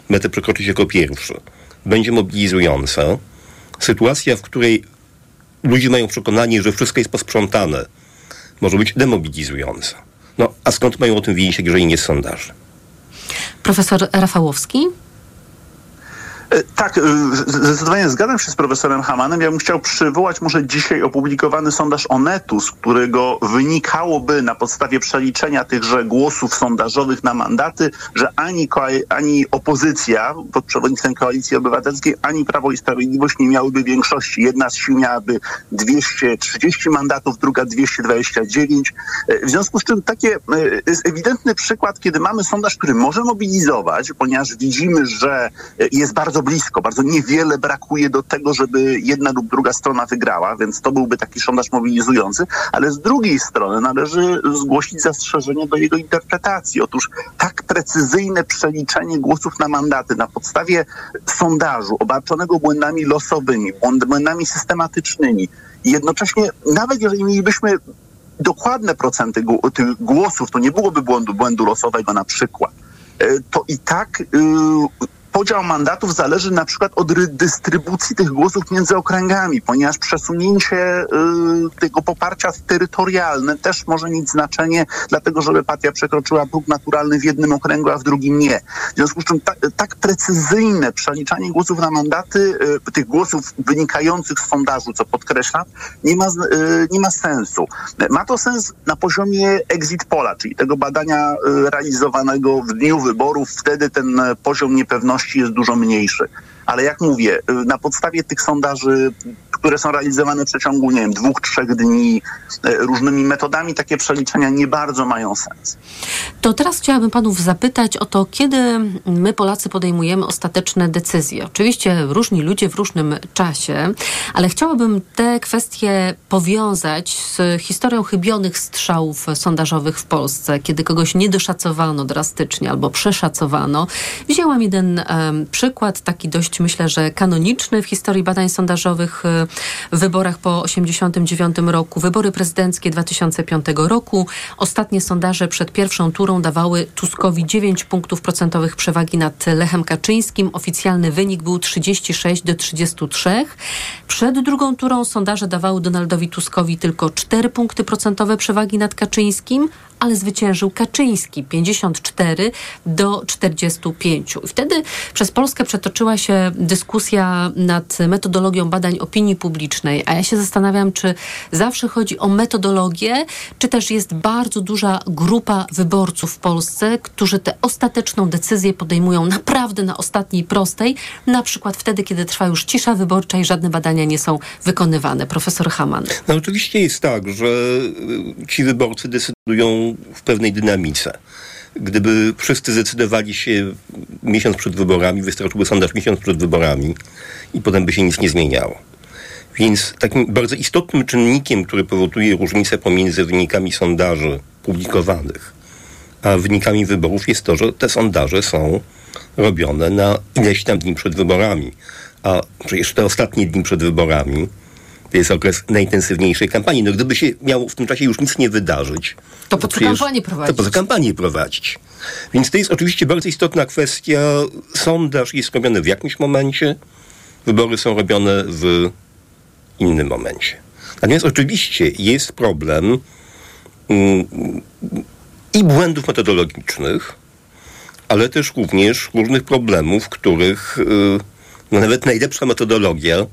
metę przekroczyć jako pierwszy, będzie mobilizująca sytuacja, w której ludzie mają przekonanie, że wszystko jest posprzątane, może być demobilizująca. No, a skąd mają o tym wiedzieć, jeżeli nie sondaży? Profesor Rafałowski? E, Tak, e, zdecydowanie zgadzam się z profesorem Hamanem. Ja bym chciał przywołać może dzisiaj opublikowany sondaż Onetu, z którego wynikałoby na podstawie przeliczenia tychże głosów sondażowych na mandaty, że ani, ani opozycja pod przewodnictwem Koalicji Obywatelskiej, ani Prawo i Sprawiedliwość nie miałyby większości. Jedna z sił miałaby 230 mandatów, druga 229. E, W związku z czym takie jest ewidentny przykład, kiedy mamy sondaż, który może mobilizować, ponieważ widzimy, że jest bardzo blisko, bardzo niewiele brakuje do tego, żeby jedna lub druga strona wygrała, więc to byłby taki sondaż mobilizujący, ale z drugiej strony należy zgłosić zastrzeżenie do jego interpretacji. Otóż tak precyzyjne przeliczenie głosów na mandaty na podstawie sondażu obarczonego błędami losowymi, błędami systematycznymi i jednocześnie, nawet jeżeli mielibyśmy dokładne procenty tych głosów, to nie byłoby błędu, błędu losowego na przykład, e, to i tak y, podział mandatów zależy na przykład od redystrybucji tych głosów między okręgami, ponieważ przesunięcie y, tego poparcia terytorialne też może mieć znaczenie, dlatego żeby partia przekroczyła próg naturalny w jednym okręgu, a w drugim nie. W związku z czym ta, tak precyzyjne przeliczanie głosów na mandaty, y, tych głosów wynikających z sondażu, co podkreślam, nie ma, y, nie ma sensu. Ma to sens na poziomie exit pola, czyli tego badania y, realizowanego w dniu wyborów. Wtedy ten poziom niepewności jest dużo mniejszy. Ale jak mówię, y, na podstawie tych sondaży, które są realizowane w przeciągu, nie wiem, dwóch, trzech dni, e, różnymi metodami, takie przeliczenia nie bardzo mają sens. To teraz chciałabym panów zapytać o to, kiedy my Polacy podejmujemy ostateczne decyzje. Oczywiście różni ludzie w różnym czasie, ale chciałabym te kwestie powiązać z historią chybionych strzałów sondażowych w Polsce, kiedy kogoś nie doszacowano drastycznie albo przeszacowano. Wzięłam jeden em, przykład, taki dość myślę, że kanoniczny w historii badań sondażowych wyborach po 1989 roku, wybory prezydenckie 2005 roku. Ostatnie sondaże przed pierwszą turą dawały Tuskowi 9 punktów procentowych przewagi nad Lechem Kaczyńskim. Oficjalny wynik był 36 do 33. Przed drugą turą sondaże dawały Donaldowi Tuskowi tylko 4 punkty procentowe przewagi nad Kaczyńskim, ale zwyciężył Kaczyński 54 do 45. I wtedy przez Polskę przetoczyła się dyskusja nad metodologią badań opinii publicznej, a ja się zastanawiam, czy zawsze chodzi o metodologię, czy też jest bardzo duża grupa wyborców w Polsce, którzy tę ostateczną decyzję podejmują naprawdę na ostatniej prostej, na przykład wtedy, kiedy trwa już cisza wyborcza i żadne badania nie są wykonywane. Profesor Haman. No oczywiście jest tak, że y, ci wyborcy decydują w pewnej dynamice. Gdyby wszyscy zdecydowali się miesiąc przed wyborami, wystarczyłby sondaż miesiąc przed wyborami i potem by się nic nie zmieniało. Więc takim bardzo istotnym czynnikiem, który powoduje różnicę pomiędzy wynikami sondaży publikowanych a wynikami wyborów jest to, że te sondaże są robione na ileś tam dni przed wyborami. A przecież te ostatnie dni przed wyborami to jest okres najintensywniejszej kampanii. No gdyby się miało w tym czasie już nic nie wydarzyć, To po co kampanię prowadzić? To po co kampanię prowadzić? Więc to jest oczywiście bardzo istotna kwestia. Sondaż jest robiony w jakimś momencie, wybory są robione w innym momencie. Natomiast oczywiście jest problem mm, i błędów metodologicznych, ale też również różnych problemów, których y, no nawet najlepsza metodologia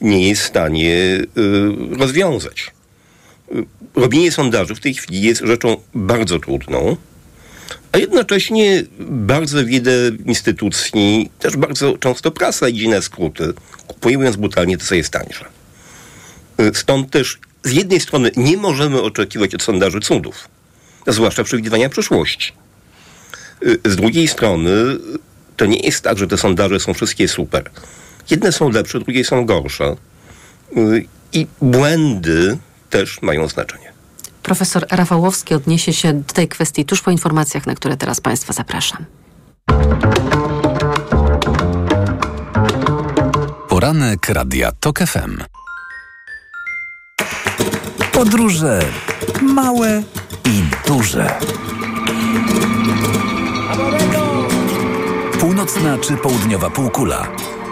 nie jest w stanie y, rozwiązać. Y, Robienie sondażu w tej chwili jest rzeczą bardzo trudną, a jednocześnie bardzo wiele instytucji, też bardzo często prasa idzie na skróty, kupując brutalnie to, co jest tańsze. Stąd też z jednej strony nie możemy oczekiwać od sondaży cudów, zwłaszcza przewidywania przyszłości. Z drugiej strony to nie jest tak, że te sondaże są wszystkie super. Jedne są lepsze, drugie są gorsze. I błędy też mają znaczenie. Profesor Rafałowski odniesie się do tej kwestii tuż po informacjach, na które teraz Państwa zapraszam. Poranek Radia TOK FM. Podróże małe i duże. Północna czy południowa półkula.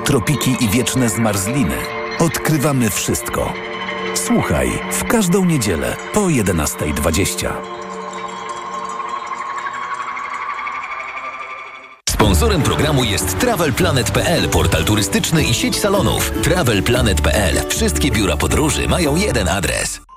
Tropiki i wieczne zmarzliny. Odkrywamy wszystko. Słuchaj w każdą niedzielę po 11.20. Sponsorem programu jest TravelPlanet.pl, portal turystyczny i sieć salonów. TravelPlanet.pl. Wszystkie biura podróży mają jeden adres.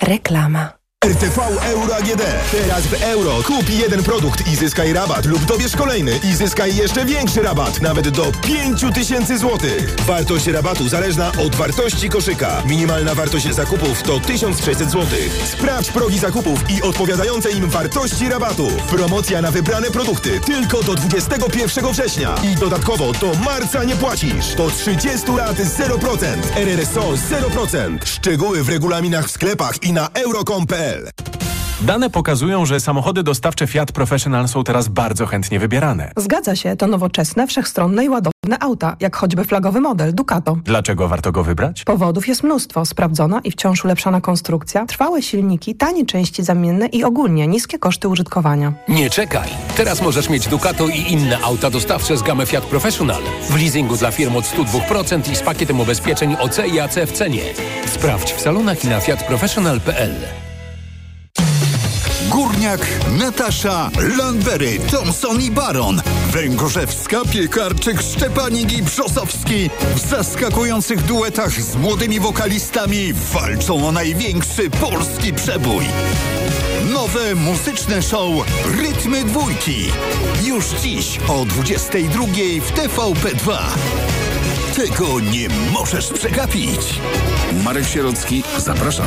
Reklama. RTV Euro AGD. Teraz w euro. Kup jeden produkt i zyskaj rabat lub dobierz kolejny i zyskaj jeszcze większy rabat, nawet do 5000 zł. Wartość rabatu zależna od wartości koszyka. Minimalna wartość zakupów to 1600 zł. Sprawdź progi zakupów i odpowiadające im wartości rabatu. Promocja na wybrane produkty tylko do 21 września. I dodatkowo do marca nie płacisz. Do 30 lat 0%. RRSO 0%. Szczegóły w regulaminach w sklepach i na euro.com.pl Dane pokazują, że samochody dostawcze Fiat Professional są teraz bardzo chętnie wybierane. Zgadza się, to nowoczesne, wszechstronne i ładowne auta, jak choćby flagowy model Ducato. Dlaczego warto go wybrać? Powodów jest mnóstwo. Sprawdzona i wciąż ulepszana konstrukcja, trwałe silniki, tanie części zamienne i ogólnie niskie koszty użytkowania. Nie czekaj! Teraz możesz mieć Ducato i inne auta dostawcze z gamy Fiat Professional. W leasingu dla firm od 102% i z pakietem ubezpieczeń OC i AC w cenie. Sprawdź w salonach i na fiatprofessional.pl. Górniak, Natasza, Landwery, Thompson i Baron. Węgorzewska, Piekarczyk, Szczepanik i Brzosowski w zaskakujących duetach z młodymi wokalistami walczą o największy polski przebój. Nowe muzyczne show Rytmy Dwójki. Już dziś o 22 w TVP2. Tego nie możesz przegapić. Marek Sierocki, zapraszam.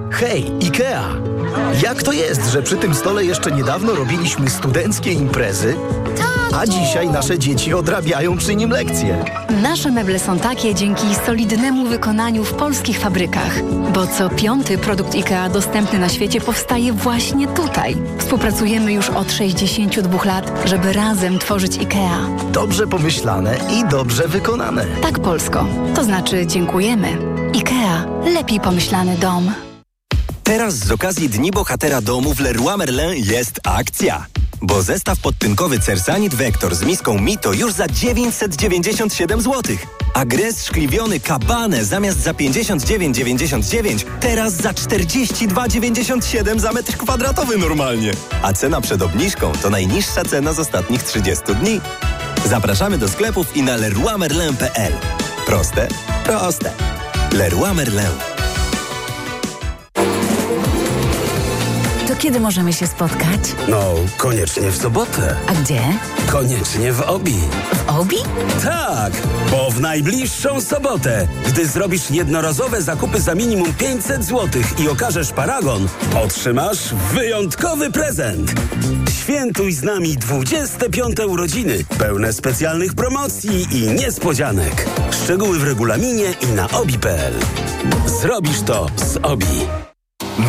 Hej, IKEA! Jak to jest, że przy tym stole jeszcze niedawno robiliśmy studenckie imprezy, a dzisiaj nasze dzieci odrabiają przy nim lekcje? Nasze meble są takie dzięki solidnemu wykonaniu w polskich fabrykach, bo co piąty produkt IKEA dostępny na świecie powstaje właśnie tutaj. Współpracujemy już od 62 lat, żeby razem tworzyć IKEA. Dobrze pomyślane i dobrze wykonane. Tak, Polsko. To znaczy dziękujemy. IKEA. Lepiej pomyślany dom. Teraz z okazji Dni Bohatera Domu w Leroy Merlin jest akcja. Bo zestaw podtynkowy Cersanit Vector z miską Mito już za 997 zł. A szkliwiony Kabane zamiast za 59,99 teraz za 42,97 za metr kwadratowy normalnie. A cena przed obniżką to najniższa cena z ostatnich 30 dni. Zapraszamy do sklepów i na leroymerlin.pl. Proste? Proste. Leroy Merlin. Kiedy możemy się spotkać? No, koniecznie w sobotę. A gdzie? Koniecznie w Obi. W Obi? Tak, bo w najbliższą sobotę, gdy zrobisz jednorazowe zakupy za minimum 500 zł i okażesz paragon, otrzymasz wyjątkowy prezent. Świętuj z nami 25 urodziny, pełne specjalnych promocji i niespodzianek. Szczegóły w regulaminie i na obi.pl. Zrobisz to z Obi.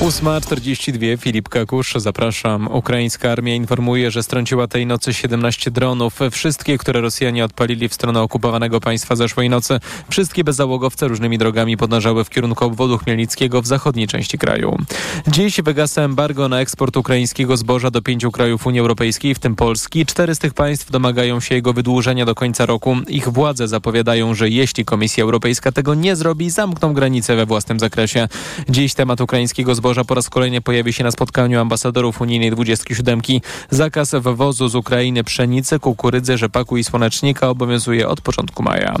8.42, Filip Kakusz, zapraszam. Ukraińska armia informuje, że strąciła tej nocy 17 dronów. Wszystkie, które Rosjanie odpalili w stronę okupowanego państwa zeszłej nocy. Wszystkie bezzałogowce różnymi drogami podążały w kierunku obwodu chmielnickiego w zachodniej części kraju. Dziś wygasa embargo na eksport ukraińskiego zboża do pięciu krajów Unii Europejskiej, w tym Polski. Cztery z tych państw domagają się jego wydłużenia do końca roku. Ich władze zapowiadają, że jeśli Komisja Europejska tego nie zrobi, zamkną granice we własnym zakresie. Dziś temat ukraińskiego zboża zboża po raz kolejny pojawi się na spotkaniu ambasadorów unijnej 27. Zakaz wwozu z Ukrainy pszenicy, kukurydzy, rzepaku i słonecznika obowiązuje od początku maja.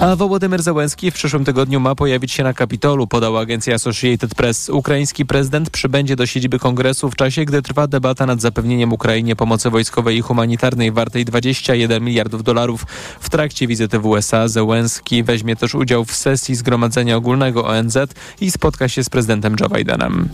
A Wołodymyr Zełenski w przyszłym tygodniu ma pojawić się na Kapitolu, podała agencja Associated Press. Ukraiński prezydent przybędzie do siedziby kongresu w czasie, gdy trwa debata nad zapewnieniem Ukrainie pomocy wojskowej i humanitarnej wartej 21 miliardów dolarów. W trakcie wizyty w USA Zełenski weźmie też udział w sesji Zgromadzenia Ogólnego ONZ i spotka się z prezydentem Joe Bidenem.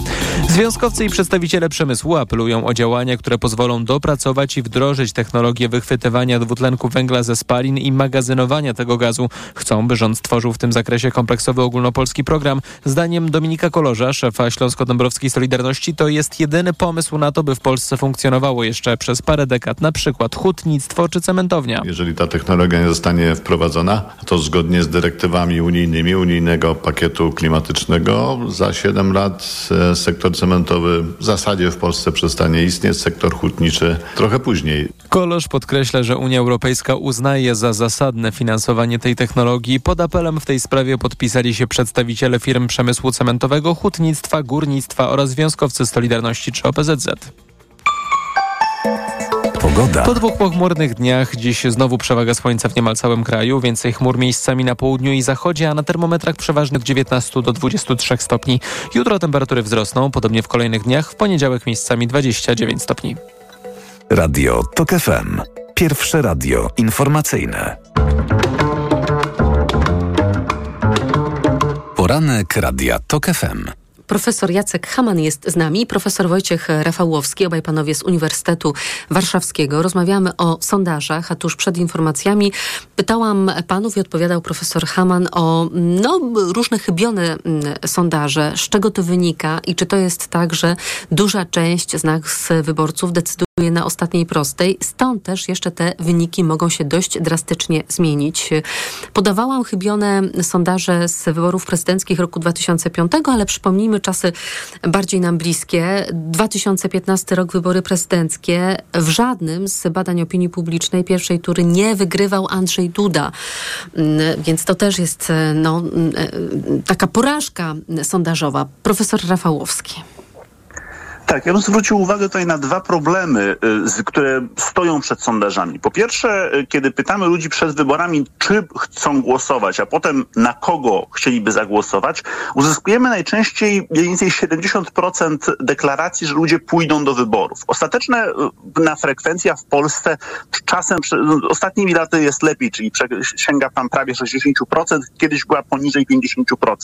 Związkowcy i przedstawiciele przemysłu apelują o działania, które pozwolą dopracować i wdrożyć technologię wychwytywania dwutlenku węgla ze spalin i magazynowania tego gazu. Chcą, by rząd stworzył w tym zakresie kompleksowy ogólnopolski program. Zdaniem Dominika Kolorza, szefa Śląsko-Dąbrowskiej Solidarności, to jest jedyny pomysł na to, by w Polsce funkcjonowało jeszcze przez parę dekad, na przykład hutnictwo czy cementownia. Jeżeli ta technologia nie zostanie wprowadzona, to zgodnie z dyrektywami unijnymi, unijnego pakietu klimatycznego, za 7 lat e, sektor cementowy w zasadzie w Polsce przestanie istnieć, sektor hutniczy trochę później. Kolosz podkreśla, że Unia Europejska uznaje za zasadne finansowanie tej technologii. Pod apelem w tej sprawie podpisali się przedstawiciele firm przemysłu cementowego, hutnictwa, górnictwa oraz związkowcy Solidarności czy OPZZ. Pogoda. Po dwóch pochmurnych dniach dziś znowu przewaga słońca w niemal całym kraju, więcej chmur miejscami na południu i zachodzie, a na termometrach przeważnych 19 do 23 stopni. Jutro temperatury wzrosną, podobnie w kolejnych dniach, w poniedziałek miejscami 29 stopni. Radio TOK FM. Pierwsze radio informacyjne. Poranek Radia TOK FM. Profesor Jacek Haman jest z nami, profesor Wojciech Rafałowski, obaj panowie z Uniwersytetu Warszawskiego. Rozmawiamy o sondażach, a tuż przed informacjami pytałam panów i odpowiadał profesor Haman o no, różne chybione mm, sondaże, z czego to wynika i czy to jest tak, że duża część z nas wyborców decyduje na ostatniej prostej. Stąd też jeszcze te wyniki mogą się dość drastycznie zmienić. Podawałam chybione sondaże z wyborów prezydenckich roku 2005, ale przypomnijmy czasy bardziej nam bliskie. 2015 rok wybory prezydenckie. W żadnym z badań opinii publicznej pierwszej tury nie wygrywał Andrzej Duda. Więc to też jest no, taka porażka sondażowa. Profesor Rafałowski. Tak, ja bym zwrócił uwagę tutaj na dwa problemy, y, które stoją przed sondażami. Po pierwsze, y, kiedy pytamy ludzi przed wyborami, czy chcą głosować, a potem na kogo chcieliby zagłosować, uzyskujemy najczęściej mniej więcej 70% deklaracji, że ludzie pójdą do wyborów. Ostateczna y, na frekwencja w Polsce czasem, ostatnimi laty jest lepiej, czyli sięga tam prawie 60%, kiedyś była poniżej 50%.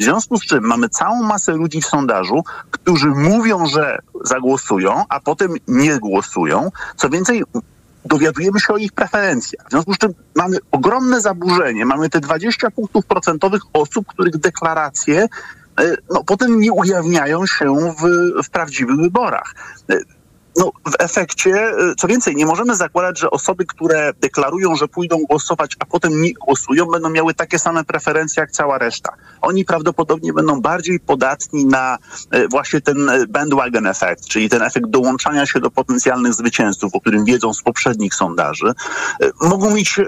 W związku z czym mamy całą masę ludzi w sondażu, którzy mówią, że zagłosują, a potem nie głosują. Co więcej, dowiadujemy się o ich preferencjach. W związku z czym mamy ogromne zaburzenie. Mamy te 20 punktów procentowych osób, których deklaracje no, potem nie ujawniają się w, w prawdziwych wyborach no, w efekcie, y, co więcej, nie możemy zakładać, że osoby, które deklarują, że pójdą głosować, a potem nie głosują, będą miały takie same preferencje jak cała reszta. Oni prawdopodobnie będą bardziej podatni na y, właśnie ten y, bandwagon efekt, czyli ten efekt dołączania się do potencjalnych zwycięzców, o którym wiedzą z poprzednich sondaży. Mogą mieć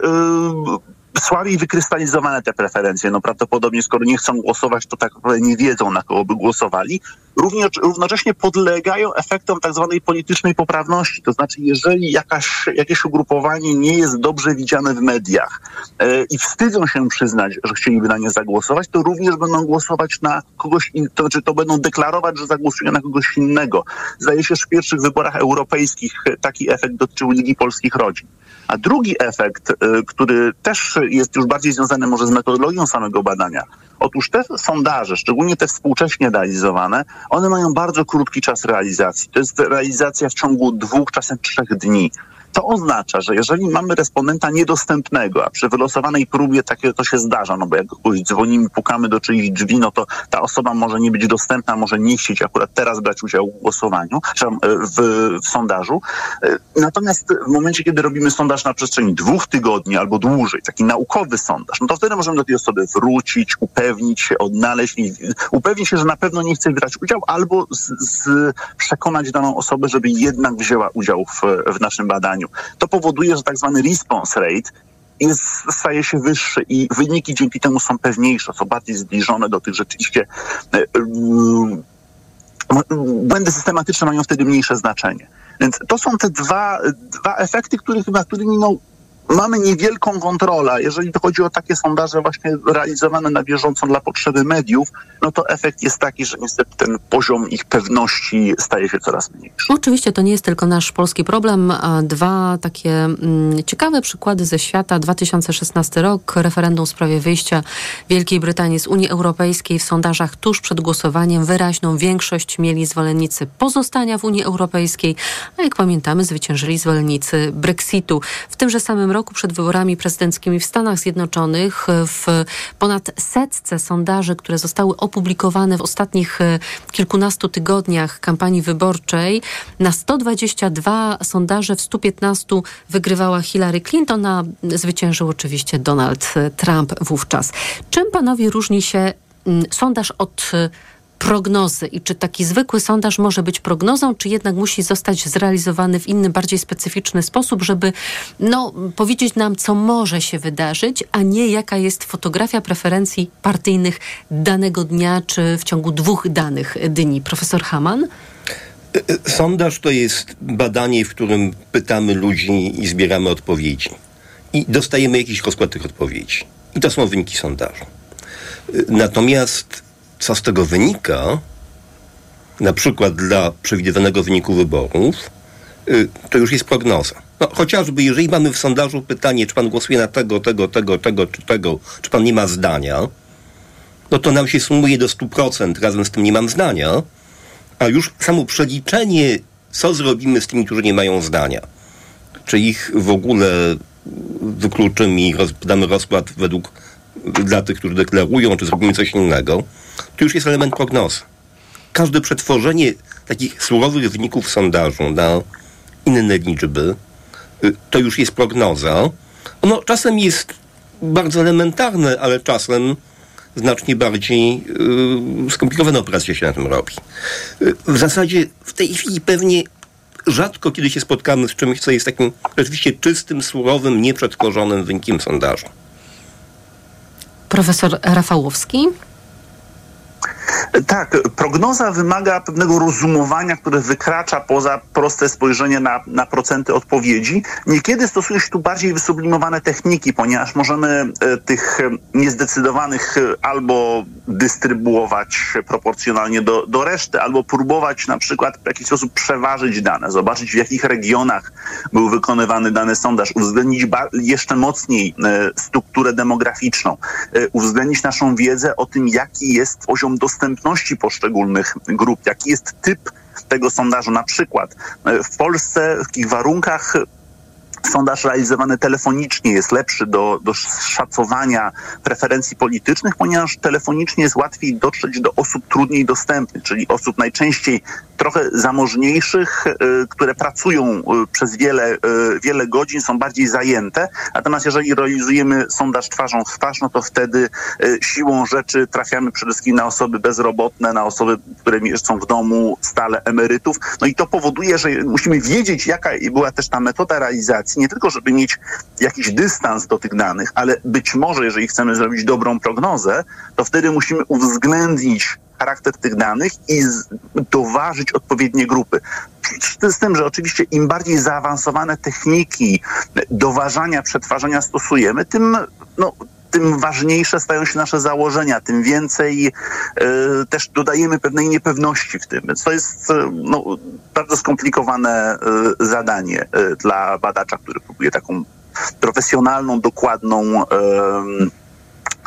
słabiej wykrystalizowane te preferencje. No prawdopodobnie skoro nie chcą głosować, to tak nie wiedzą, na kogo by głosowali. Również, równocześnie podlegają efektom tak zwanej politycznej poprawności. To znaczy, jeżeli jakaś, jakieś ugrupowanie nie jest dobrze widziane w mediach e, i wstydzą się przyznać, że chcieliby na nie zagłosować, to również będą głosować na kogoś innego, to znaczy to będą deklarować, że zagłosują na kogoś innego. Zdaje się, że w pierwszych wyborach europejskich taki efekt dotyczył Ligi Polskich Rodzin. A drugi efekt, y, który też jest już bardziej związany może z metodologią samego badania, Otóż te sondaże, szczególnie te współcześnie realizowane, one mają bardzo krótki czas realizacji. To jest realizacja w ciągu dwóch, czasem trzech dni. To oznacza, że jeżeli mamy respondenta niedostępnego, a przy wylosowanej próbie takie to się zdarza, no bo jak kogoś dzwonimy, pukamy do czyichś drzwi, no to ta osoba może nie być dostępna, może nie chcieć akurat teraz brać udziału w głosowaniu, czy w, w sondażu. Natomiast w momencie, kiedy robimy sondaż na przestrzeni dwóch tygodni albo dłużej, taki naukowy sondaż, no to wtedy możemy do tej osoby wrócić, upewnić się, odnaleźć, upewnić się, że na pewno nie chce brać udziału, albo z, z przekonać daną osobę, żeby jednak wzięła udział w, w naszym badaniu. To powoduje, że tak zwany response rate jest, staje się wyższy i wyniki dzięki temu są pewniejsze, są bardziej zbliżone do tych rzeczywiście e, błędy systematyczne mają wtedy mniejsze znaczenie. Więc to są te dwa, dwa efekty, których, nad którymi no, mamy niewielką kontrolę. Jeżeli chodzi o takie sondaże właśnie realizowane na bieżąco dla potrzeby mediów, no to efekt jest taki, że niestety ten poziom ich pewności staje się coraz mniejszy. Oczywiście to nie jest tylko nasz polski problem. Dwa takie mm, ciekawe przykłady ze świata. 2016 rok, referendum w sprawie wyjścia Wielkiej Brytanii z Unii Europejskiej. W sondażach tuż przed głosowaniem wyraźną większość mieli zwolennicy pozostania w Unii Europejskiej, a jak pamiętamy zwyciężyli zwolennicy Brexitu. W tymże samym roku przed wyborami prezydenckimi w Stanach Zjednoczonych w ponad setce sondaży, które zostały opublikowane w ostatnich e, kilkunastu tygodniach kampanii wyborczej, na 122 sondaże w 115 wygrywała Hillary Clinton, a zwyciężył oczywiście Donald Trump wówczas. Czym panowie różni się sondaż od e, prognozy i czy taki zwykły sondaż może być prognozą, czy jednak musi zostać zrealizowany w inny, bardziej specyficzny sposób, żeby no, powiedzieć nam, co może się wydarzyć, a nie jaka jest fotografia preferencji partyjnych danego dnia, czy w ciągu dwóch danych dni. Profesor Haman? E, e, sondaż to jest badanie, w którym pytamy ludzi i zbieramy odpowiedzi. I dostajemy jakiś rozkład tych odpowiedzi. I to są wyniki sondażu. E, natomiast co z tego wynika, na przykład dla przewidywanego wyniku wyborów, y, to już jest prognoza. No, chociażby jeżeli mamy w sondażu pytanie, czy pan głosuje na tego, tego, tego, tego, czy tego, czy pan nie ma zdania, no to nam się sumuje do 100%, razem z tym nie mam zdania, a już samo przeliczenie, co zrobimy z tymi, którzy nie mają zdania, czy ich w ogóle wykluczymy i roz, damy rozkład według dla tych, którzy deklarują, czy zrobimy coś innego, to już jest element prognozy. Każde przetworzenie takich surowych wyników sondażu na inne liczby, y, to już jest prognoza. Ono czasem jest bardzo elementarne, ale czasem znacznie bardziej yy, skomplikowane operacje się na tym robi. Yy, w zasadzie w tej chwili pewnie rzadko kiedy się spotkamy z czymś, co jest takim rzeczywiście czystym, surowym, nieprzetworzonym wynikiem sondażu. Profesor Rafałowski. Tak, prognoza wymaga pewnego rozumowania, które wykracza poza proste spojrzenie na, na procenty odpowiedzi. Niekiedy stosuje się tu bardziej wysublimowane techniki, ponieważ możemy e, tych niezdecydowanych e, albo dystrybuować proporcjonalnie do, do reszty, albo próbować na przykład w jakiś sposób przeważyć dane, zobaczyć w jakich regionach był wykonywany dany sondaż, uwzględnić jeszcze mocniej e, strukturę demograficzną, uwzględnić naszą wiedzę o tym, jaki jest poziom dostępności dostępności poszczególnych grup, jaki jest typ tego sondażu. Na przykład e, w Polsce w takich warunkach sondaż realizowany telefonicznie jest lepszy do, do szacowania preferencji politycznych, ponieważ telefonicznie jest łatwiej dotrzeć do osób trudniej dostępnych, czyli osób najczęściej trochę zamożniejszych, y, które pracują y, przez wiele, y, wiele godzin, są bardziej zajęte. Natomiast jeżeli realizujemy sondaż twarzą w twarz, no to wtedy siłą rzeczy trafiamy przede wszystkim na osoby bezrobotne, na osoby, które są w domu, stale emerytów. No i to powoduje, że musimy wiedzieć, jaka była też ta metoda realizacji, nie tylko żeby mieć jakiś dystans do tych danych, ale być może, jeżeli chcemy zrobić dobrą prognozę, to wtedy musimy uwzględnić charakter tych danych i doważyć odpowiednie grupy. Z tym, że oczywiście im bardziej zaawansowane techniki doważania, przetwarzania stosujemy, tym no, tym ważniejsze stają się nasze założenia, tym więcej y, też dodajemy pewnej niepewności w tym. To jest y, no, bardzo skomplikowane y, zadanie dla badacza, który próbuje taką profesjonalną, dokładną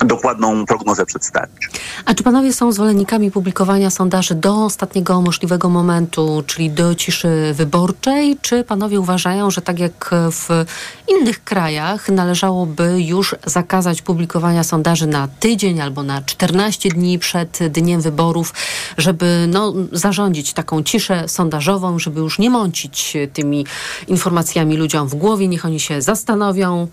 dokładną prognozę przedstawić. A czy panowie są zwolennikami publikowania sondaży do ostatniego możliwego momentu, czyli do ciszy wyborczej, czy panowie uważają, że tak jak w innych krajach należałoby już zakazać publikowania sondaży na tydzień albo na 14 dni przed dniem wyborów, żeby no, zarządzić taką ciszę sondażową, żeby już nie mącić tymi informacjami ludziom w głowie, niech oni się zastanowią,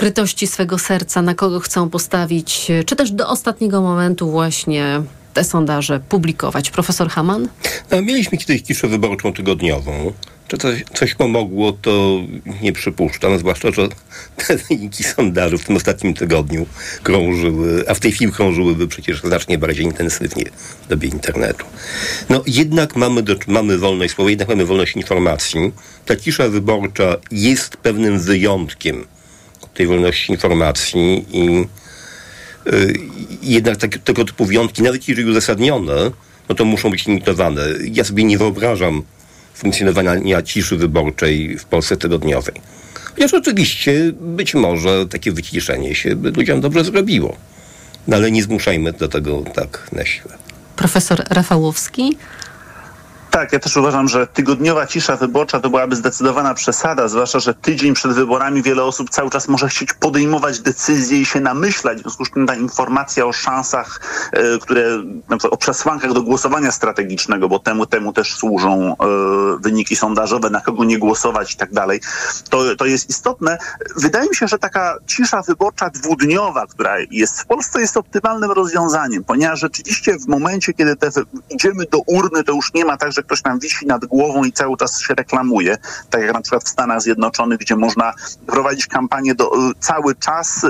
skrytości swego serca, na kogo chcą postawić, czy też do ostatniego momentu właśnie te sondaże publikować? Profesor Haman? No, mieliśmy kiedyś ciszę wyborczą tygodniową. Czy coś, coś pomogło, to nie przypuszczam, zwłaszcza, że te wyniki sondażu w tym ostatnim tygodniu krążyły, a w tej chwili krążyłyby przecież znacznie bardziej intensywnie w dobie internetu. No jednak mamy, do, mamy wolność słowa, jednak mamy wolność informacji. Ta cisza wyborcza jest pewnym wyjątkiem tej wolności informacji i y, jednak tak, tego typu wyjątki, nawet jeżeli uzasadnione, no to muszą być limitowane. Ja sobie nie wyobrażam funkcjonowania ciszy wyborczej w Polsce tygodniowej. Chociaż oczywiście być może takie wyciszenie się by ludziom dobrze zrobiło. No ale nie zmuszajmy do tego tak na siłę. Profesor Rafałowski? Tak, ja też uważam, że tygodniowa cisza wyborcza to byłaby zdecydowana przesada, zwłaszcza, że tydzień przed wyborami wiele osób cały czas może chcieć podejmować decyzje i się namyślać. W związku z tym ta informacja o szansach, e, które, na przykład o przesłankach do głosowania strategicznego, bo temu, temu też służą e, wyniki sondażowe, na kogo nie głosować i tak dalej, to, to jest istotne. Wydaje mi się, że taka cisza wyborcza dwudniowa, która jest w Polsce, jest optymalnym rozwiązaniem, ponieważ rzeczywiście w momencie, kiedy te, idziemy do urny, to już nie ma tak, że ktoś nam wisi nad głową i cały czas się reklamuje. Tak jak na przykład w Stanach Zjednoczonych, gdzie można prowadzić kampanię do, cały czas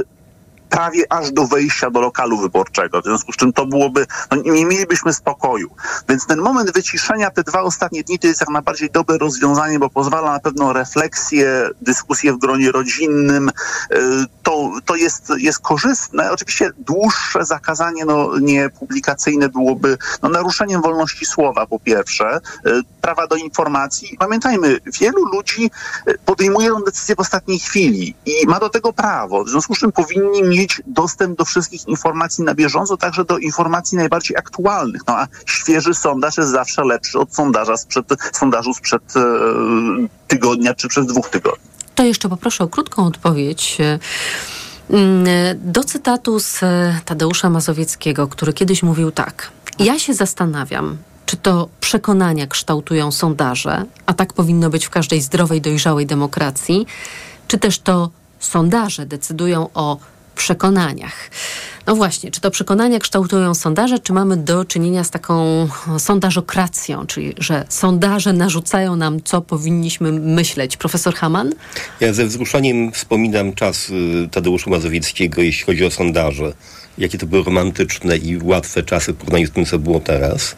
prawie aż do wejścia do lokalu wyborczego. W związku z czym to byłoby, no nie mielibyśmy spokoju. Więc ten moment wyciszenia, te dwa ostatnie dni, to jest jak najbardziej dobre rozwiązanie, bo pozwala na pewną refleksję, dyskusję w gronie rodzinnym. Y, to, to jest, jest korzystne. Oczywiście dłuższe zakazanie no, niepublikacyjne byłoby no, naruszeniem wolności słowa, po pierwsze, y, prawa do informacji. Pamiętajmy, wielu ludzi y, podejmuje tę decyzję w ostatniej chwili i ma do tego prawo. W związku z czym powinni mieć dostęp do wszystkich informacji na bieżąco, także do informacji najbardziej aktualnych. No a świeży sondaż jest zawsze lepszy od sondaża sprzed, sondażu sprzed e, tygodnia czy przez dwóch tygodni. To jeszcze poproszę o krótką odpowiedź. Mm, do cytatu z Tadeusza Mazowieckiego, który kiedyś mówił tak. Ja się zastanawiam, czy to przekonania kształtują sondaże, a tak powinno być w każdej zdrowej, dojrzałej demokracji, czy też to sondaże decydują o przekonaniach. No właśnie, czy to przekonania kształtują sondaże, czy mamy do czynienia z taką sondażokracją, czyli że sondaże narzucają nam, co powinniśmy myśleć? Profesor Haman? Ja ze wzruszeniem wspominam czas y, Tadeusza Mazowieckiego, jeśli chodzi o sondaże. Jakie to były romantyczne i łatwe czasy w porównaniu z tym, co było teraz.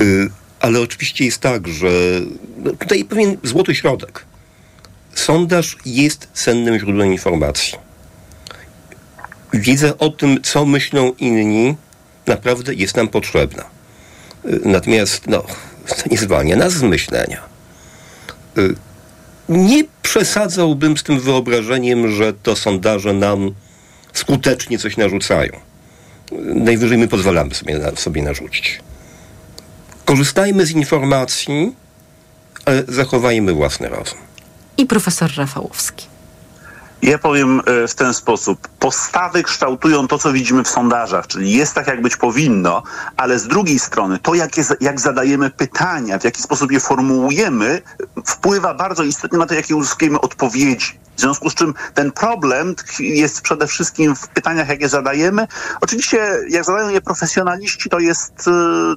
Y, ale oczywiście jest tak, że no tutaj pewien złoty środek. Sondaż jest cennym źródłem informacji wiedza o tym, co myślą inni, naprawdę jest nam potrzebna. Y, natomiast, no, to nie zwalnia nas z myślenia. Y, nie przesadzałbym z tym wyobrażeniem, że to sondaże nam skutecznie coś narzucają. Najwyżej my pozwalamy sobie, sobie narzucić. Korzystajmy z informacji, ale zachowajmy własny rozum. I profesor Rafałowski. Ja powiem e, w ten sposób. Postawy kształtują to, co widzimy w sondażach, czyli jest tak, jak być powinno, ale z drugiej strony to, jak, jest, jak zadajemy pytania, w jaki sposób je formułujemy, wpływa bardzo istotnie na to, jakie uzyskujemy odpowiedzi. W związku z czym ten problem jest przede wszystkim w pytaniach, jakie zadajemy. Oczywiście, jak zadają je profesjonaliści, to jest, y,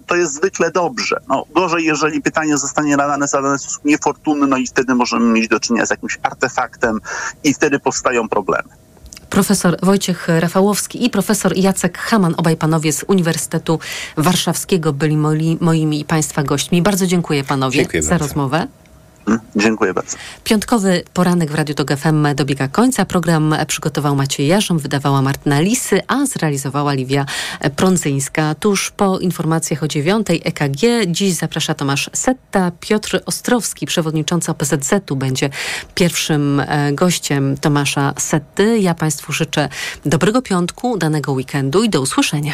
to jest zwykle dobrze. No, gorzej, jeżeli pytanie zostanie zadane, w sposób niefortunny, no i wtedy możemy mieć do czynienia z jakimś artefaktem i wtedy powstają problemy profesor Wojciech Rafałowski i profesor Jacek Haman, obaj panowie z Uniwersytetu Warszawskiego byli moi, moimi i państwa gośćmi. Bardzo dziękuję panowie dziękuję za bardzo. rozmowę. Dziękuję bardzo. Piątkowy poranek w Radiu Tok FM dobiega końca. Program przygotował Maciej Jarzą, wydawała Martyna Lisy, a zrealizowała Liwia Prądzyńska. Tuż po informacjach o dziewiątej EKG dziś zaprasza Tomasz Setta. Piotr Ostrowski, przewodniczący OPZZ-u, będzie pierwszym e, gościem Tomasza Setty. Ja Państwu życzę dobrego piątku, danego weekendu i do usłyszenia.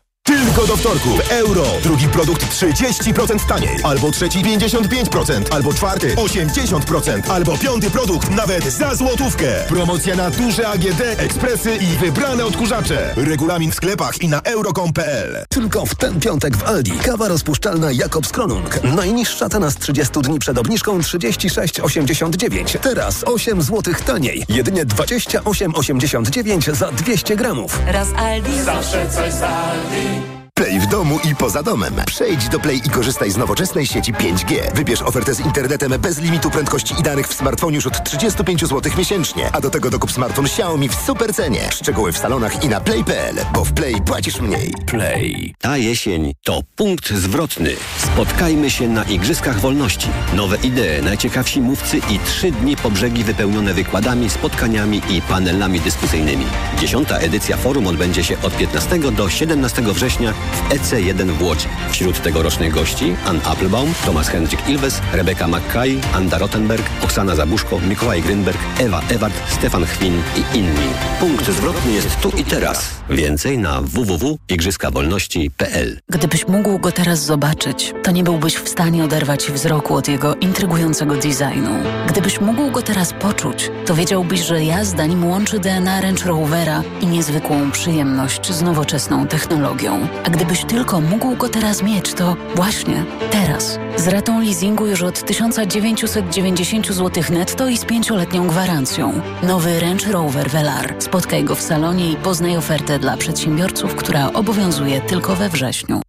Tylko do wtorku. W euro. Drugi produkt 30% taniej. Albo trzeci 55%. Albo czwarty 80%. Albo piąty produkt nawet za złotówkę. Promocja na duże AGD, ekspresy i wybrane odkurzacze. Regulamin w sklepach i na euro.com.pl. Tylko w ten piątek w Aldi. Kawa rozpuszczalna Jakobs Kronung. Najniższa cena z 30 dni przed obniżką 36,89. Teraz 8 zł taniej. Jedynie 28,89 za 200 gramów. Raz Aldi. Zawsze coś z Aldi. Play w domu i poza domem. Przejdź do Play i korzystaj z nowoczesnej sieci 5G. Wybierz ofertę z internetem bez limitu prędkości i danych w smartfonie już od 35 zł miesięcznie. A do tego dokup smartfon Xiaomi w super cenie. Szczegóły w salonach i na play.pl, bo w Play płacisz mniej. Play. Ta jesień to punkt zwrotny. Spotkajmy się na Igrzyskach Wolności. Nowe idee, najciekawsi mówcy i trzy dni po brzegi wypełnione wykładami, spotkaniami i panelami dyskusyjnymi. Dziesiąta edycja forum odbędzie się od 15 do 17 września w EC1 w Łodzi. Wśród tegorocznych gości Ann Applebaum, Thomas Hendrik Ilves, Rebecca McKay, Anda Rottenberg, Oksana Zabuszko, Mikołaj Grynberg, Ewa Ewart, Stefan Chwin i inni. Punkt zwrotny jest tu i teraz. Więcej na www.igrzyskawolności.pl Gdybyś mógł go teraz zobaczyć, to nie byłbyś w stanie oderwać wzroku od jego intrygującego designu. Gdybyś mógł go teraz poczuć, to wiedziałbyś, że jazda nim łączy DNA Range Rovera i niezwykłą przyjemność z nowoczesną technologią. A gdybyś tylko mógł go teraz mieć, to właśnie teraz. Z ratą leasingu już od 1990 zł netto i z pięcioletnią gwarancją. Nowy Range Rover Velar. Spotkaj go w salonie i poznaj ofertę dla przedsiębiorców, która obowiązuje tylko we wrześniu.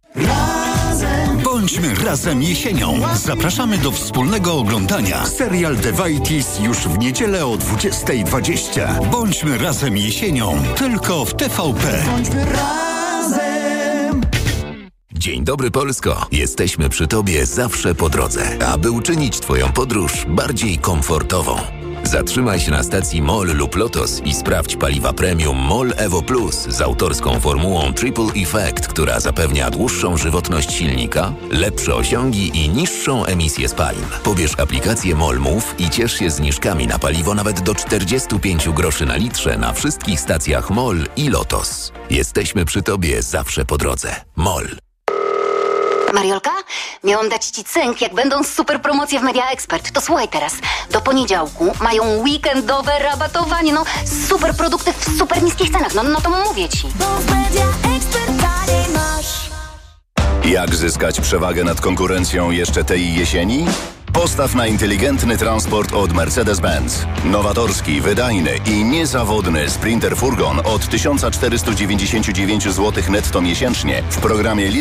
Bądźmy razem jesienią. Zapraszamy do wspólnego oglądania. Serial The Vitis już w niedzielę o 20.20. Bądźmy razem jesienią. Tylko w TVP. Bądźmy razem. Dzień dobry Polsko. Jesteśmy przy Tobie zawsze po drodze, aby uczynić Twoją podróż bardziej komfortową. Zatrzymaj się na stacji MOL lub LOTOS i sprawdź paliwa premium MOL Evo Plus z autorską formułą Triple Effect, która zapewnia dłuższą żywotność silnika, lepsze osiągi i niższą emisję spalin. Pobierz aplikację MOL Move i ciesz się zniżkami na paliwo nawet do 45 groszy na litrze na wszystkich stacjach MOL i LOTOS. Jesteśmy przy Tobie zawsze po drodze. MOL. Mariolka, miałam dać ci cynk, jak będą super promocje w Media Expert. To słuchaj teraz. Do poniedziałku mają weekendowe rabatowanie. No, super produkty w super niskich cenach. No, no to mówię ci. Bo w Media Expert masz. Jak zyskać przewagę nad konkurencją jeszcze tej jesieni? Postaw na inteligentny transport od Mercedes-Benz. Nowatorski, wydajny i niezawodny Sprinter Furgon od 1499 zł netto miesięcznie w programie